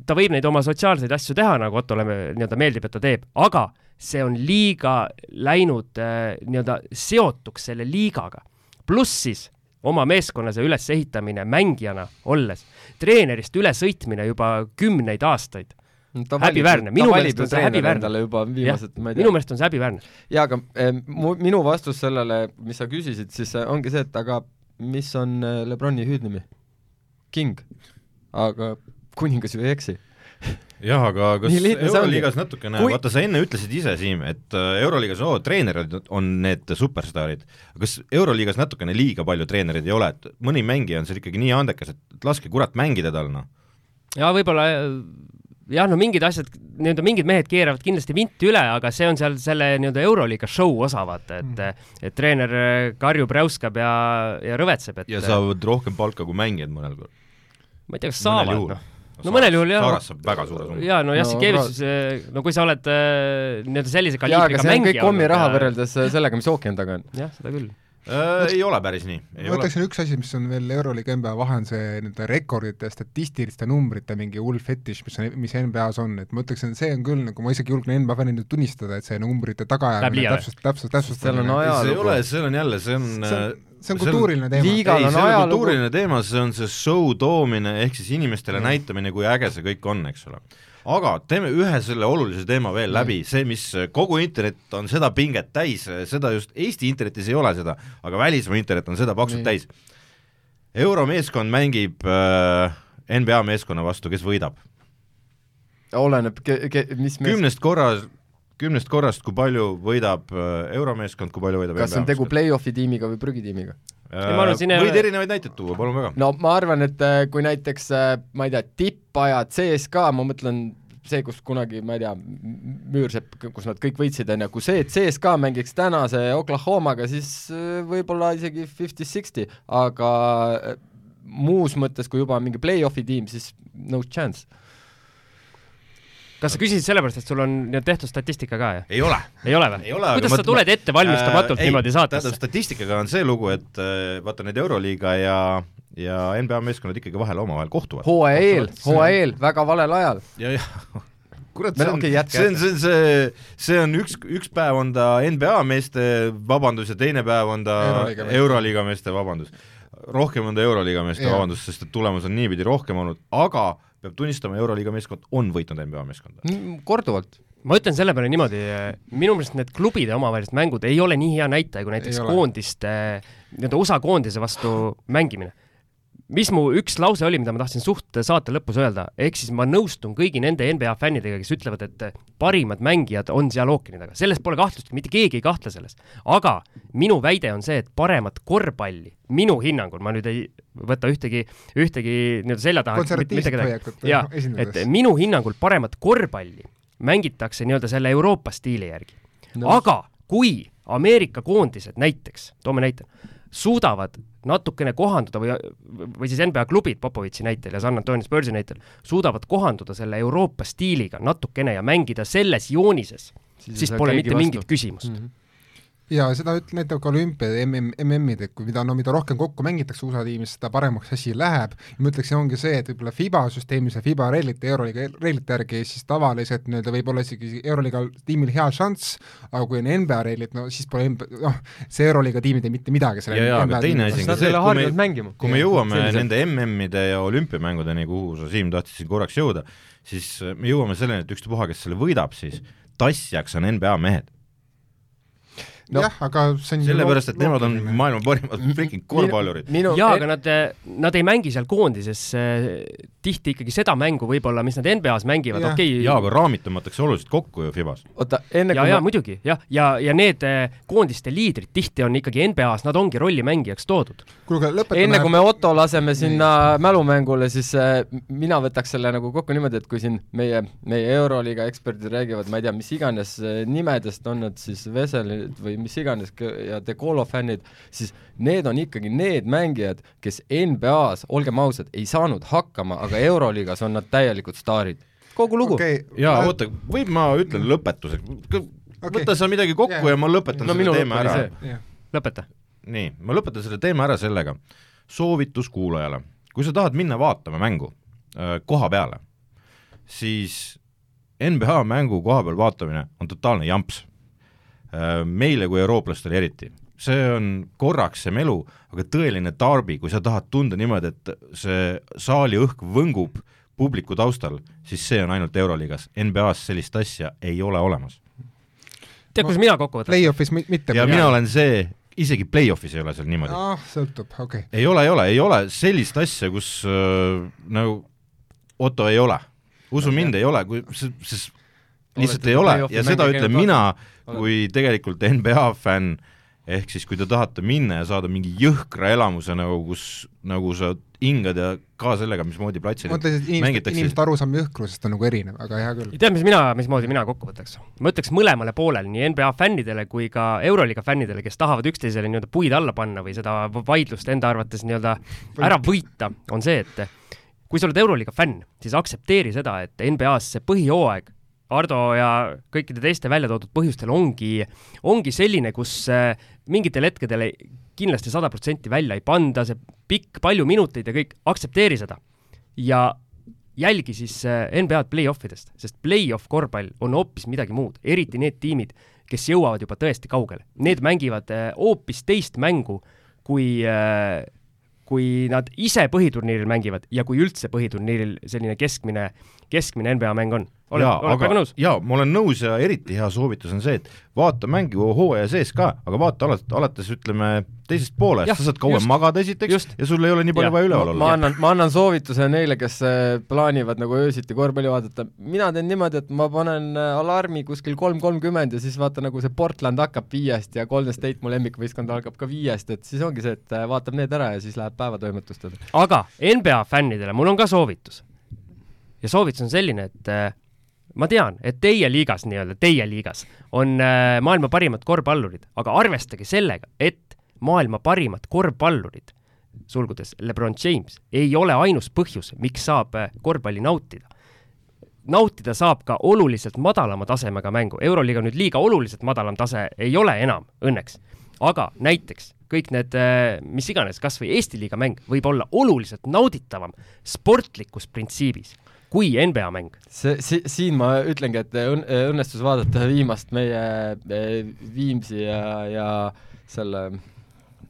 ta võib neid oma sotsiaalseid asju teha, nagu Ottole nii-öelda meeldib, et ta teeb, aga see on liiga läinud äh, nii-öelda seotuks selle liigaga. pluss siis oma meeskonna see ülesehitamine mängijana olles, treenerist ülesõitmine juba kümneid aastaid. häbiväärne. Minu meelest on see häbiväärne. juba viimased, ma ei tea minu. meelest on see häbiväärne. jaa, aga eh, mu, minu vastus sellele, mis sa küsisid, siis eh, ongi see, et aga mis on eh, Lebroni hüüdnimi? King. aga kuningas ju ei eksi. jah, aga kas. Euroliigas natukene Kui- vaata sa enne ütlesid ise, Siim, et äh, Euroliigas oo, treenerid on need superstaarid. kas Euroliigas natukene liiga palju treenereid ei ole, et mõni mängija on seal ikkagi nii andekas, et laske kurat mängida tal, noh. ja võib-olla jah, no mingid asjad, nii-öelda mingid mehed keeravad kindlasti vinti üle, aga see on seal selle nii-öelda Euroliiga show osa, vaata, et, et treener karjub, räuskab ja, ja rõvetseb, et ja saavad rohkem palka kui mängijad mõnel korral. ma ei tea, kas saavad, noh. No mõnel juhul jah. Saaras saab väga suure summa. jaa, no Jassi No, no, Keevis, no kui sa oled äh, nii-öelda sellise kaliibriga see on kõik mängija kommi raha olnud, võrreldes eh, sellega, mis ookeani taga on. jah, seda küll. Äh, ei ole päris nii, ma ütleksin üks asi, mis on veel Euroliiga NBA vahe, on see nii-öelda rekordite, statistiliste numbrite mingi hull fetiš, mis on, mis NBA-s on, et ma ütleksin, see on küll nagu ma isegi julgen NBA fännina tunnistada, et see numbrite tagaajamine liiale. täpselt, täpselt, täpselt Seal on ajalugu. see ei ole, seal on jälle, see on see on, see on kultuuriline teema. Ei, on see on ajalugu. kultuuriline teema, see on see show toomine ehk siis inimestele näitamine, kui äge see kõik on, eks ole. aga teeme ühe selle olulise teema veel läbi, see, mis kogu internet on seda pinget täis, seda just Eesti internetis ei ole seda, aga välismaa internet on seda paksult Nii. täis. euromeeskond mängib äh, NBA meeskonna vastu, kes võidab? oleneb, mis mees... kümnest korras, kümnest korrast, kui palju võidab äh, euromeeskond, kui palju võidab kas on tegu play-off'i tiimiga või prügitiimiga? Äh, võid erinevaid näiteid tuua, palun väga. no ma arvan, et äh, kui näiteks ma ei tea, tippajad CSKA, ma mõtlen see, kus kunagi, ma ei tea, Müürsepp, kus nad kõik võitsid, on ju, kui see, et CSKA mängiks tänase Oklahomaga, siis võib-olla isegi fifty-sixty, aga muus mõttes, kui juba mingi play-off'i tiim, siis no chance kas sa küsisid sellepärast, et sul on tehtud statistika ka, jah? ei ole. ei ole või? kuidas sa tuled ettevalmistamatult äh, niimoodi saatesse? tähendab, statistikaga on see lugu, et äh, vaata, need Euroliiga ja ja NBA meeskonnad ikkagi vahel omavahel kohtuvad. hooaja eel, hooaja eel, väga valel ajal. ja, ja kurat, see on, see on, see on, see, see on üks, üks päev on ta NBA meeste vabandus ja teine päev on ta Euroliiga meeste vabandus. rohkem on ta Euroliiga meeste vabandus, sest et tulemus on niipidi rohkem olnud, aga peab tunnistama, Euroliiga meeskond on võitnud NBA meeskonda. korduvalt. ma ütlen selle peale niimoodi, minu meelest need klubide omavahelised mängud ei ole nii hea näitaja kui näiteks koondiste, nii-öelda USA koondise vastu mängimine mis mu üks lause oli, mida ma tahtsin suht saate lõpus öelda, ehk siis ma nõustun kõigi nende NBA fännidega, kes ütlevad, et parimad mängijad on seal ookeani taga, selles pole kahtlust, mitte keegi ei kahtle selles. aga minu väide on see, et paremat korvpalli, minu hinnangul, ma nüüd ei võta ühtegi, ühtegi nii-öelda selja taha konservatiivset hoiakut jaa, et minu hinnangul paremat korvpalli mängitakse nii-öelda selle Euroopa stiili järgi. No.. aga kui Ameerika koondised näiteks, toome näite, suudavad natukene kohanduda või, või siis NBA klubid Popovitši näitel ja San Antonio Spursi näitel suudavad kohanduda selle Euroopa stiiliga natukene ja mängida selles joonises, siis pole mitte vastu. mingit küsimust mm. -hmm ja seda üt-, näitab ka olümpiad, MM, MM-id, et kui mida, no mida rohkem kokku mängitakse USA tiimis, seda paremaks asi läheb, ma ütleksin, ongi see, et võib-olla FIBA süsteemis ja FIBA reeglite, Euroliiga reeglite järgi siis tavaliselt nii-öelda võib olla isegi Euroliiga tiimil hea šanss, aga kui on NBA reeglid, no siis pole noh, see Euroliiga tiim ei tee mitte midagi selle ja, ja, aga teine asi on ka see, et kui me, kui me jõuame sellisel. nende MM-ide ja olümpiamängudeni, kuhu sa, Siim, tahtsid korraks jõuda, siis me jõuame selleni, et ükstapuha, kes selle võidab, siis tassijaks on NBA mehed no, jah, aga see on sellepärast, et nemad on maailma parimad freaking korvpallurid. jaa, aga nad, nad ei mängi seal koondises äh, tihti ikkagi seda mängu võib-olla, mis nad NBA-s mängivad, okei okay. jaa, aga raamitamatakse oluliselt kokku ju Fibas. oota, enne ja, jaa, muidugi, jah, ja, ja, ja need äh, koondiste liidrid tihti on ikkagi NBA-s, nad ongi rollimängijaks toodud. kuulge, lõpetame enne kui me Otto laseme sinna nii. mälumängule, siis äh, mina võtaks selle nagu kokku niimoodi, et kui siin meie, meie Euroliiga eksperdid räägivad, ma ei tea, mis iganes nimedest, on nad siis Veselid või või mis iganes ja De Colo fännid, siis need on ikkagi need mängijad, kes NBA-s, olgem ausad, ei saanud hakkama, aga Euroliigas on nad täielikud staarid. kogu lugu okay,. jaa ma..., oota, võib ma ütlen lõpetuseks okay.? võta sa midagi kokku yeah. ja ma lõpetan no, selle teema ära. Yeah. lõpeta. nii, ma lõpetan selle teema ära sellega, soovitus kuulajale, kui sa tahad minna vaatama mängu äh, koha peale, siis NBA mängu koha peal vaatamine on totaalne jamps meile kui eurooplastele eriti. see on korraks see melu, aga tõeline darbi, kui sa tahad tunda niimoodi, et see saali õhk võngub publiku taustal, siis see on ainult Euroliigas, NBA-s sellist asja ei ole olemas. tead, kus mina kokku võtan? Play-off'is mitte. ja mina olen see, isegi play-off'is ei ole seal niimoodi. ah, sõltub, okei okay.. ei ole, ei ole, ei ole sellist asja, kus äh, nagu Otto ei ole. usu mind, ei ole, kui, sest lihtsalt ei ole ja seda ütlen mina kui tegelikult NBA fänn, ehk siis kui te tahate minna ja saada mingi jõhkra elamuse nagu, kus nagu sa hingad ja ka sellega, mismoodi platsil mängitakse. inimeste arusaam jõhkrusest on nagu erinev, aga hea küll. tead, mis mina, mismoodi mina kokku võtaks? ma ütleks mõlemale poolele, nii NBA fännidele kui ka Euroliiga fännidele, kes tahavad üksteisele nii-öelda puid alla panna või seda vaidlust enda arvates nii-öelda ära võita, on see, et kui sa oled Euroliiga fänn, siis aktsepteeri seda, et NBA-s see põhijooaeg Ardo ja kõikide teiste välja toodud põhjustel ongi, ongi selline, kus äh, mingitel hetkedel kindlasti sada protsenti välja ei panda, see pikk, palju minuteid ja kõik, aktsepteeri seda. ja jälgi siis äh, NBA-d play-off idest, sest play-off korvpall on hoopis midagi muud, eriti need tiimid, kes jõuavad juba tõesti kaugele. Need mängivad äh, hoopis teist mängu, kui kui nad ise põhiturniiril mängivad ja kui üldse põhiturniiril selline keskmine, keskmine NBA mäng on olen, jaa, olen aga väga nõus. jaa, ma olen nõus ja eriti hea soovitus on see, et vaata mängu hooaja sees ka, aga vaata alates, alates ütleme teisest poolest, sa saad kaua just, magada esiteks just. ja sul ei ole nii palju vaja üleval ma olla. annan, ma annan soovituse neile, kes äh, plaanivad nagu öösiti korvpalli vaadata, mina teen niimoodi, et ma panen äh, alarmi kuskil kolm kolmkümmend ja siis vaata nagu see Portland hakkab viiest ja Golden State, mu lemmikvõistkond algab ka viiest, et siis ongi see, et äh, vaatab need ära ja siis läheb päevatoimetustele. aga NBA fännidele mul on ka soovitus. Ja soovitus on selline, et äh, ma tean, et teie liigas nii-öelda, teie liigas on äh, maailma parimad korvpallurid, aga arvestage sellega, et maailma parimad korvpallurid, sulgudes Lebron James, ei ole ainus põhjus, miks saab äh, korvpalli nautida. nautida saab ka oluliselt madalama tasemega mängu, Euroliiga nüüd liiga oluliselt madalam tase ei ole enam, õnneks. aga näiteks kõik need, mis iganes, kas või Eesti liiga mäng võib olla oluliselt nauditavam sportlikus printsiibis kui NBA mäng. see, si-, siin ma ütlengi, et õn-, õnnestus vaadata viimast meie eh, Viimsi ja, ja selle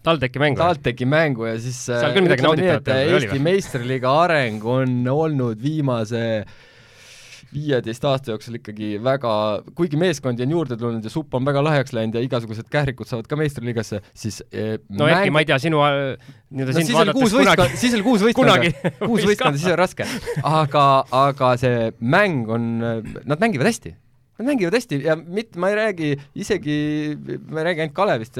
TalTechi mäng. TalTechi mängu ja siis Seal küll midagi nauditavat ei oli Eesti meistriliiga areng on olnud viimase viieteist aasta jooksul ikkagi väga, kuigi meeskondi on juurde tulnud ja supp on väga lahjaks läinud ja igasugused kährikud saavad ka meistriliigasse, siis eh, no Erki, ma ei tea, sinu äh, nii-öelda no sind oli vaadates kunagi siis oli kuus võistkonda kuus võis võistkonda, siis on raske. aga, aga see mäng on, nad mängivad hästi. Nad mängivad hästi ja mitte, ma ei räägi isegi, ma ei räägi ainult Kalevist,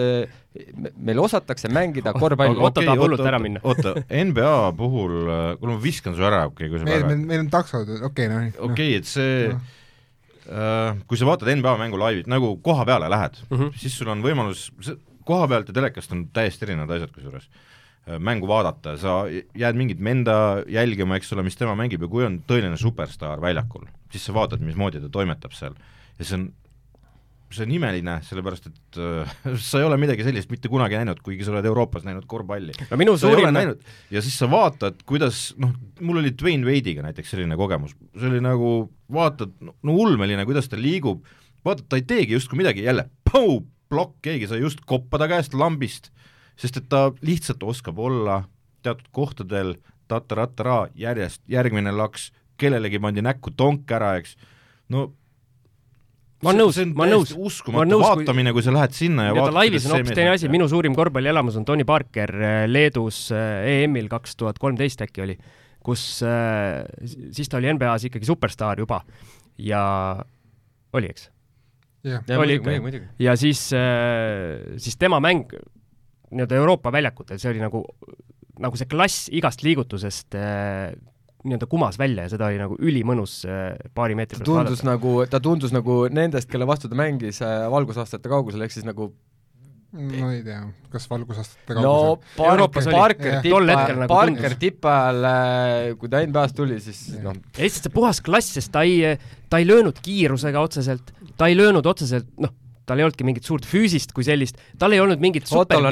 meil osatakse mängida korvpalli Otto tahab hullult ära minna. oota, NBA puhul, kuule ma viskan su ära, okei okay,, kui sa meil, meil, meil on taksod, okei okay,, noh. okei okay,, et see Noh. äh,, kui sa vaatad NBA mängu laivi, nagu koha peale lähed mm. -hmm. siis sul on võimalus, koha pealt ja telekast on täiesti erinevad asjad kusjuures. Mängu vaadata, sa jääd mingit venda jälgima, eks ole, mis tema mängib ja kui on tõeline superstaar väljakul, siis sa vaatad, mismoodi ta toimetab seal. Ja see on see on imeline, sellepärast et äh, sa ei ole midagi sellist mitte kunagi näinud, kuigi sa oled Euroopas näinud korvpalli. No minu sa ei ole suurim näinud. Ja siis sa vaatad, kuidas noh, mul oli Dwayne Wade'iga näiteks selline kogemus, see oli nagu vaatad, no ulmeline, kuidas ta liigub, vaatad, ta ei teegi justkui midagi, jälle pau, plokk, keegi sai just koppa ta käest lambist, sest et ta lihtsalt oskab olla teatud kohtadel tatarattara järjest, järgmine laks, kellelegi pandi näkku tonk ära, eks, no ma olen nõus ma olen nõus. Ma olen uskumatu nõus, vaatamine, kui sa lähed sinna ja vaatad laivis on hoopis teine asi, minu suurim korvpallielamus on Tony Parker äh, Leedus äh, EM-il kaks tuhat kolmteist äkki oli, kus äh, siis ta oli NBA-s ikkagi superstaar juba. Ja oli, eks? jah, Ja oli muidugi, muidugi, muidugi. ja siis, siis tema mäng nii-öelda Euroopa väljakutel, see oli nagu, nagu see klass igast liigutusest äh, nii-öelda kumas välja ja seda oli nagu ülimõnus äh, paari meetri ta pealt tundus vaadata. nagu, ta tundus nagu nendest, kelle vastu ta mängis äh, valgusaastate kaugusel, ehk siis nagu ma ei tea, kas valgusaastate no kaugusel Euroopas Parker, oli. Parker tipa hetkel nagu Parker tundus. tipa ajal, kui ta NBA-st tuli, siis noh, lihtsalt see puhas klass, sest ta ei, ta ei löönud kiirusega otseselt, ta ei löönud otseselt, noh, tal ei olnudki mingit suurt füüsist kui sellist, tal ei olnud mingit üks Otol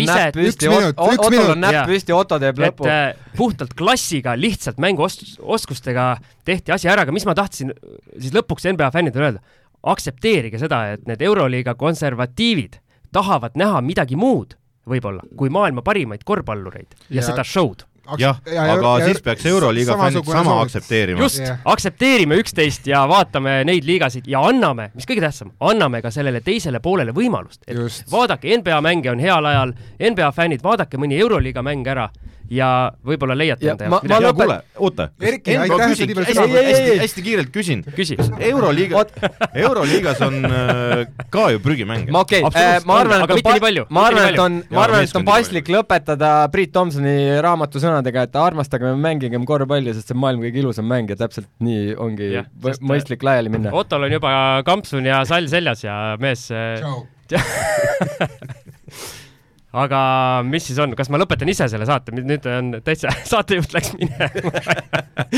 on näpp püsti, Otto teeb et lõpu. äh, puhtalt klassiga, lihtsalt mänguoskustega tehti asi ära, aga mis ma tahtsin siis lõpuks NBA fännidele öelda, aktsepteerige seda, et need Euroliiga konservatiivid tahavad näha midagi muud võib-olla kui maailma parimaid korvpallureid ja, Ja- ja seda show'd. jah, aga siis peaks Euroliiga fännid sama aktsepteerima. just yeah., aktsepteerime üksteist ja vaatame neid liigasid ja anname, mis kõige tähtsam, anname ka sellele teisele poolele võimalust, et Just. vaadake NBA mänge on heal ajal, NBA fännid, vaadake mõni Euroliiga mäng ära ja võib-olla leiate Ja enda ma- jaoks ma midagi. ja kuule, oota. Erki, aitäh, et sa nii palju sõna hästi, võtsid. hästi, Ei, ei, hästi kiirelt küsin. küsi. euroliiga, euroliigas on äh, ka ju prügimänge. ma okei okay,, Absoluutselt ma arvan, et mitte nii palju, ma arvan, et on, ma arvan, et on paslik lõpetada Priit Tomsoni raamatu sõnadega, et armastagem ja mängigem korvpalli, sest see on maailma kõige ilusam mäng ja täpselt nii ongi võ- sest, äh, mõistlik laiali minna. Ottol on juba kampsun ja sall seljas ja mees äh, tšau. aga mis siis on, kas ma lõpetan ise selle saate, nüüd on täitsa, saatejuht läks minema.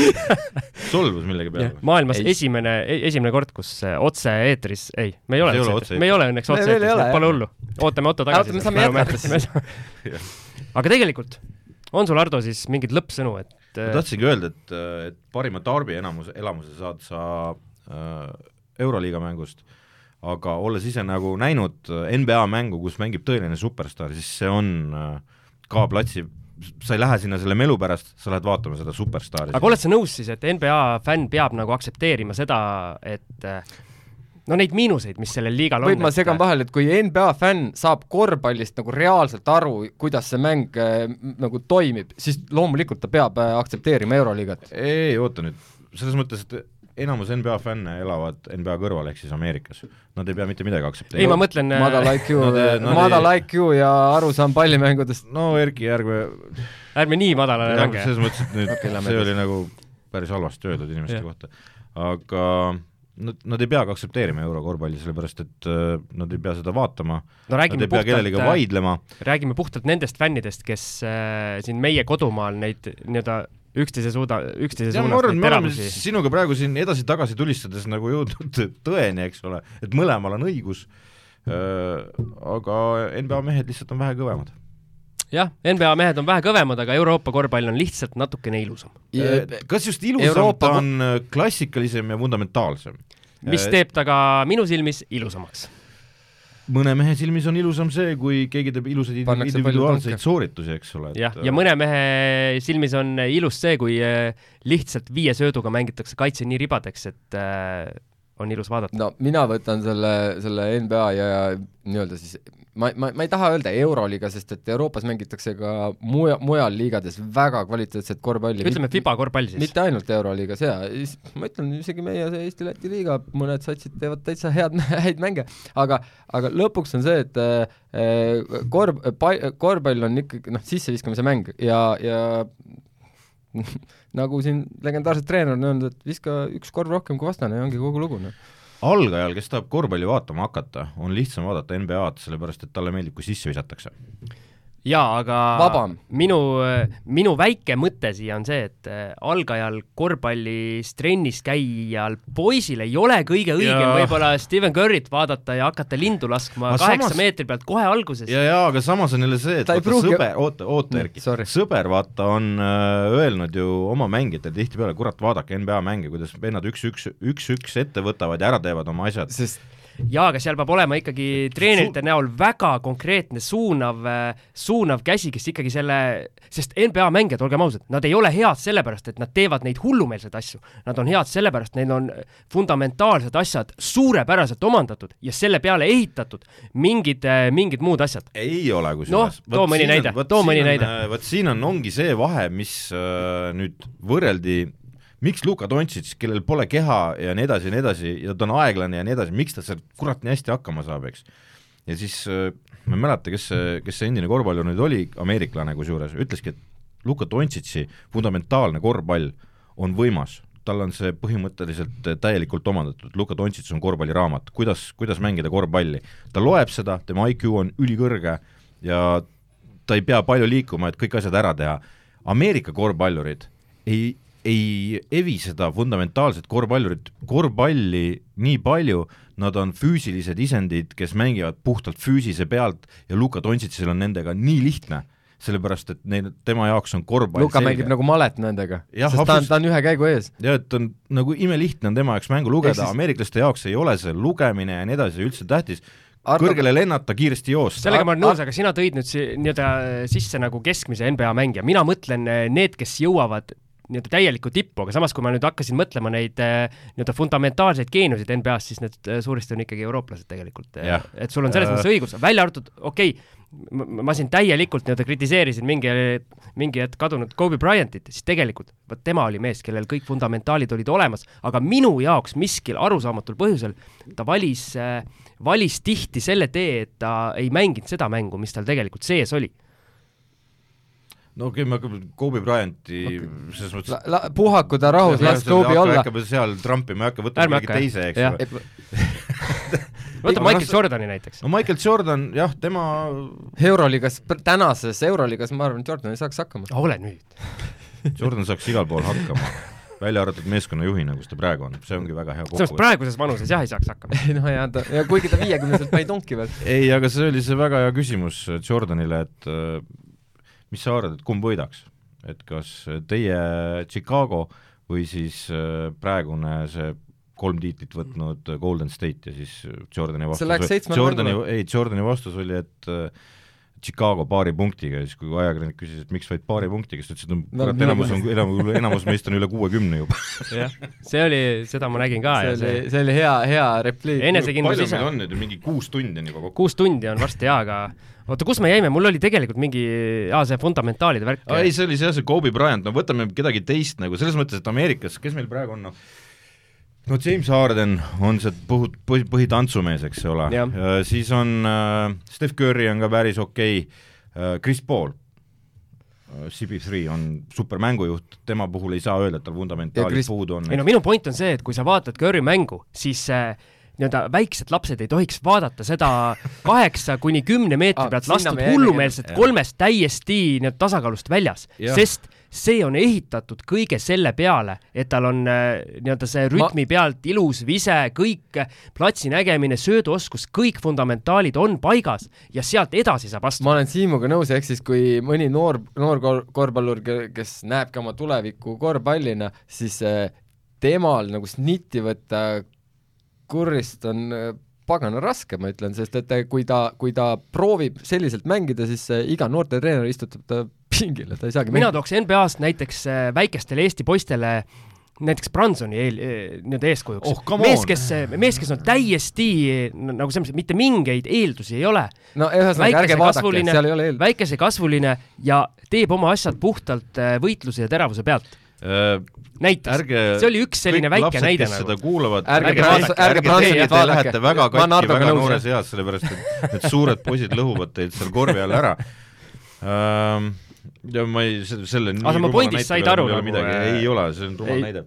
solvus millegi peale maailmas Ei. esimene, esimene kord, kus äh, otse-eetris, ei, me ei ole ole otse-eetris, me ei ole õnneks otse-eetris, ole, pole hullu. ootame Otto tagasi. Oota, me saame jätkata siis. aga tegelikult on sul, Ardo, siis mingeid lõppsõnu, et ma äh, tahtsingi öelda, et, et parima Darby enamus, elamuse saad sa äh, Euroliiga mängust, aga olles ise nagu näinud äh, NBA mängu, kus mängib tõeline superstaar, siis see on äh, ka platsi sa ei lähe sinna selle melu pärast, sa lähed vaatama seda superstaari. aga oled sa nõus siis, et NBA fänn peab nagu aktsepteerima seda, et äh, no neid miinuseid, mis sellel liigal on. võib, ma segan vahele, et kui NBA fänn saab korvpallist nagu reaalselt aru, kuidas see mäng äh, nagu toimib, siis loomulikult ta peab äh, aktsepteerima Euroliigat. ei, oota nüüd, selles mõttes, et enamus NBA fänne elavad NBA kõrval, ehk siis Ameerikas. Nad ei pea mitte midagi ei, aktsepteerima ma. mõtlen äh, madal IQ Nad ei-, nad madal ei- IQ ja arusaam pallimängudest. no Erki, ärme, ärme nii madalale lange. selles mõttes, et nüüd okay, see oli nagu päris halvasti öeldud inimeste Jah. kohta, aga nad, nad ei peagi aktsepteerima eurokorvpalli, sellepärast et äh, nad ei pea seda vaatama, no nad ei pea kellelegi puhtalt, vaidlema, räägime puhtalt nendest fännidest, kes äh, siin meie kodumaal neid nii-öelda üksteise suuda, üksteise suunas neid me oleme teravusi. sinuga praegu siin edasi-tagasi tulistades nagu jõudnud tõeni, eks ole, et mõlemal on õigus, aga NBA mehed lihtsalt on vähe kõvemad. jah, NBA mehed on vähe kõvemad, aga Euroopa korvpall on lihtsalt natukene ilusam. kas just ilusam Euroopa ta on äh, klassikalisem ja fundamentaalsem? mis Äh, teeb ta ka minu silmis ilusamaks. Mõne mehe silmis on ilusam see, kui keegi teeb ilusaid individuaalseid sooritusi, eks ole. jah, ja mõne mehe silmis on ilus see, kui äh, lihtsalt viie sööduga mängitakse kaitse nii ribadeks, et äh, on ilus vaadata. no mina võtan selle, selle NBA ja nii-öelda siis ma, ma, ma ei taha öelda Euroliiga, sest et Euroopas mängitakse ka muja, mujal liigades väga kvaliteetset korvpalli. ütleme FIBA korvpall siis. mitte ainult Euroliigas jaa, ma ütlen isegi meie see Eesti-Läti liiga, mõned satsid teevad täitsa head, häid mänge, aga, aga lõpuks on see, et äh, korv, korvpall on ikkagi noh, sisseviskamise mäng ja, ja nagu siin legendaarsed treener on öelnud, et viska üks korv rohkem kui vastane ja ongi kogu lugu, noh. algajal, kes tahab korvpalli vaatama hakata, on lihtsam vaadata NBA-d, sellepärast et talle meeldib, kui sisse visatakse. jaa, aga Vabam. minu, minu väike mõte siia on see, et äh, algajal korvpallis trennis käijal poisil ei ole kõige õigem võib-olla Steven Curry't vaadata ja hakata lindu laskma Aga kaheksa samas- meetri pealt kohe alguses. ja, ja aga samas on jälle see, et vaata pruugi- sõber, oota, oota Erki sorry., sõber vaata on äh, öelnud ju oma mängijatele tihtipeale, kurat, vaadake NBA mänge, kuidas vennad üks-üks, üks-üks ette võtavad ja ära teevad oma asjad. sest jaa, aga seal peab olema ikkagi treenerite näol väga konkreetne suunav, suunav käsi, kes ikkagi selle, sest NBA mängijad, olgem ausad, nad ei ole head sellepärast, et nad teevad neid hullumeelseid asju. Nad on head sellepärast, neil on fundamentaalsed asjad suurepäraselt omandatud ja selle peale ehitatud mingid, mingid muud asjad. ei ole kusjuures. too mõni näide, too mõni näide.. vot siin on, ongi see vahe, mis äh, nüüd võrreldi miks Luka Doncic, kellel pole keha ja nii edasi ja nii edasi ja ta on aeglane ja nii edasi, miks ta seal kurat nii hästi hakkama saab, eks. ja siis äh, ma ei mäleta, kes see, kes see endine korvpallur nüüd oli, ameeriklane kusjuures, ütleski, et Luka Doncic'i fundamentaalne korvpall on võimas, tal on see põhimõtteliselt täielikult omandatud, Luka Doncic on korvpalliraamat, kuidas, kuidas mängida korvpalli. ta loeb seda, tema IQ on ülikõrge ja ta ei pea palju liikuma, et kõik asjad ära teha. Ameerika korvpallurid ei, ei evi seda fundamentaalset korvpallurit, korvpalli nii palju, nad on füüsilised isendid, kes mängivad puhtalt füüsise pealt ja Luka Doncicil on nendega nii lihtne, sellepärast et neil, tema jaoks on korvpall Luka mängib nagu malet nendega, Jah, sest ta on, ta on ühe käigu ees. ja et on nagu imelihtne on tema jaoks mängu lugeda siis- ameeriklaste jaoks ei ole see lugemine ja nii edasi üldse tähtis, Ardo- kõrgele lennata, kiiresti joosta. sellega ma olen nõus, aga sina tõid nüüd si- nii-öelda sisse nagu keskmise NBA mängija, mina mõtlen eh, need, kes jõuavad nii-öelda täielikku tippu, aga samas, kui ma nüüd hakkasin mõtlema neid eh, nii-öelda fundamentaalseid geeniusid NBA-s, siis need eh, suuresti on ikkagi eurooplased tegelikult. Jah. et sul on selles Äh. mõttes õigus, välja arvatud, okei okay,, ma siin täielikult nii-öelda kritiseerisin mingi, mingi hetk kadunud Kobe Bryantit, siis tegelikult vot tema oli mees, kellel kõik fundamentaalid olid olemas, aga minu jaoks miskil arusaamatul põhjusel ta valis, valis tihti selle tee, et ta ei mänginud seda mängu, mis tal tegelikult sees oli. No okei okay,, me hakkame Kobe Bryanti okay. selles mõttes la-, la-, puhaku ta rahus, las Kobe olla. hakkame seal trampima, ei hakka mingi hakka, teise, eks ole. võta Michael Jordani näiteks. no Michael Jordan, jah, tema Euroliigas, tänases Euroliigas ma arvan, et Jordan ei saaks hakkama. ole nüüd. Jordan saaks igal pool hakkama, välja arvatud meeskonnajuhina, kus ta praegu on, see ongi väga hea samas kokkuvõte. praeguses vanuses jah ei saaks hakkama. no ja ta, ja kuigi ta viiekümneselt ma ei tonki veel. ei, aga see oli see väga hea küsimus Jordanile, et äh, mis sa arvad, et kumb võidaks? et kas teie Chicago või siis äh, praegune see kolm tiitlit võtnud Golden State ja siis Jordani vastus Jordani ei, Jordani vastus oli, et äh, Chicago paari punktiga ja siis, kui ajakirjanik küsis, et miks vaid paari punktiga, siis ta ütles, et no kurat, enamus on, enamus, enamus meist on üle kuuekümne juba. jah, see oli, seda ma nägin ka see ja oli see, see oli hea, hea repliik. enesekindlus palju ise meil. on nüüd, mingi kuus tundi on juba kokku? kuus tundi on varsti jaa, aga oota, kus me jäime, mul oli tegelikult mingi, aa see fundamentaalide värk. ei, see oli see, see Kobe Bryant, no võtame kedagi teist nagu selles mõttes, et Ameerikas, kes meil praegu on, noh no James Harden on see põhu, põhi, põhitantsumees, eks ole Jah., siis on äh, Steph Curry on ka päris okei okay., Chris Paul äh, CP3 on super mängujuht, tema puhul ei saa öelda, et tal fundamentaalid Chris- puudu on. ei no minu point on see, et kui sa vaatad Curry mängu, siis äh, nii-öelda väiksed lapsed ei tohiks vaadata seda kaheksa kuni kümne meetri Ah, pealt lastud hullumeelset kolmest täiesti nii-öelda tasakaalust väljas, sest see on ehitatud kõige selle peale, et tal on äh, nii-öelda see rütmi pealt ilus vise, kõik platsi nägemine, sööduoskus, kõik fundamentaalid on paigas ja sealt edasi saab astuda. ma olen Siimuga nõus, ehk siis kui mõni noor, noor kor- korvpallur, kes näebki oma tulevikku korvpallina, siis äh, temal nagu snitti võtta kurrist on äh, pagana raske, ma ütlen, sest et äh, kui ta, kui ta proovib selliselt mängida, siis äh, iga noortetreener istutab ta pingile, ta ei saagi mina tooks NBA-st näiteks väikestele Eesti poistele näiteks Bransoni eel, nii-öelda eeskujuks Oh, come mees, on! kes, mees, kes on täiesti nagu selles mõttes, mitte mingeid eeldusi ei ole, no ühesõnaga, ärge vaadake, seal ei ole eel-, väikesekasvuline ja teeb oma asjad puhtalt võitluse ja teravuse pealt. Äh, näiteks, ärge see oli üks selline väike lapsed, näide. nagu kuulavad, Ärge vaadake, ärge teie, te lähete väga Ma katki väga noores eas, sellepärast et need suured poisid lõhuvad teid seal korvi all ära. Ähm,. ja ma ei, selle Aga rumala pointist said aru mul ei ole nagu, midagi, äh, ei ole, see on rumal näide,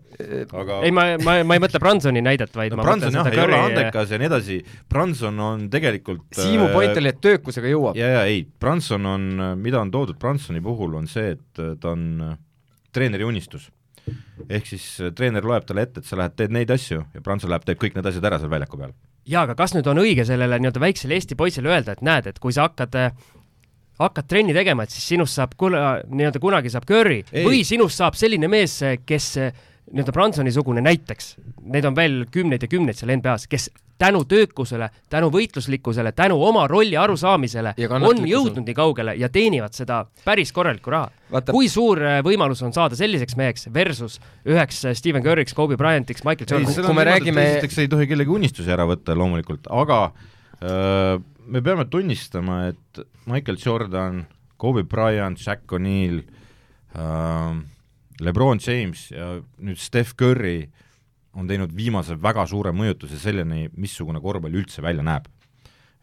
aga ei, ma, ma, ma ei mõtle Bransoni näidet, vaid no ma Branson mõtlen jah, seda ei ole Curry andekas ja nii edasi, Branson on tegelikult Siimu point oli, et töökusega jõuab. ja, ja ei, Branson on, mida on toodud Bransoni puhul, on see, et äh, ta on äh, treeneri unistus. ehk siis äh, treener loeb talle ette, et sa lähed, teed neid asju ja Branson läheb, teeb kõik need asjad ära seal väljaku peal. jaa, aga kas nüüd on õige sellele nii-öelda väiksele Eesti poisile öelda, et näed, et kui sa hakkad hakkad trenni tegema, et siis sinust saab kuna- nii-öelda kunagi saab Curry Ei. või sinust saab selline mees, kes nii-öelda Bransoni-sugune näiteks, neid on veel kümneid ja kümneid seal NBA-s, kes tänu töökusele, tänu võitluslikkusele, tänu oma rolli arusaamisele Ja on jõudnud nii kaugele ja teenivad seda päris korralikku raha. kui suur äh, võimalus on saada selliseks meheks versus üheks äh, Stephen Curry'ks, Kobe Bryantiks, Michael Jordaniks? kui me räägime- esiteks ei tohi kellegi unistusi ära võtta loomulikult, aga öö, me peame tunnistama, et Michael Jordan, Kobe Bryant, Shaq O'Neal, Lebron James ja nüüd Steph Curry on teinud viimase väga suure mõjutuse selleni, missugune korvpall üldse välja näeb.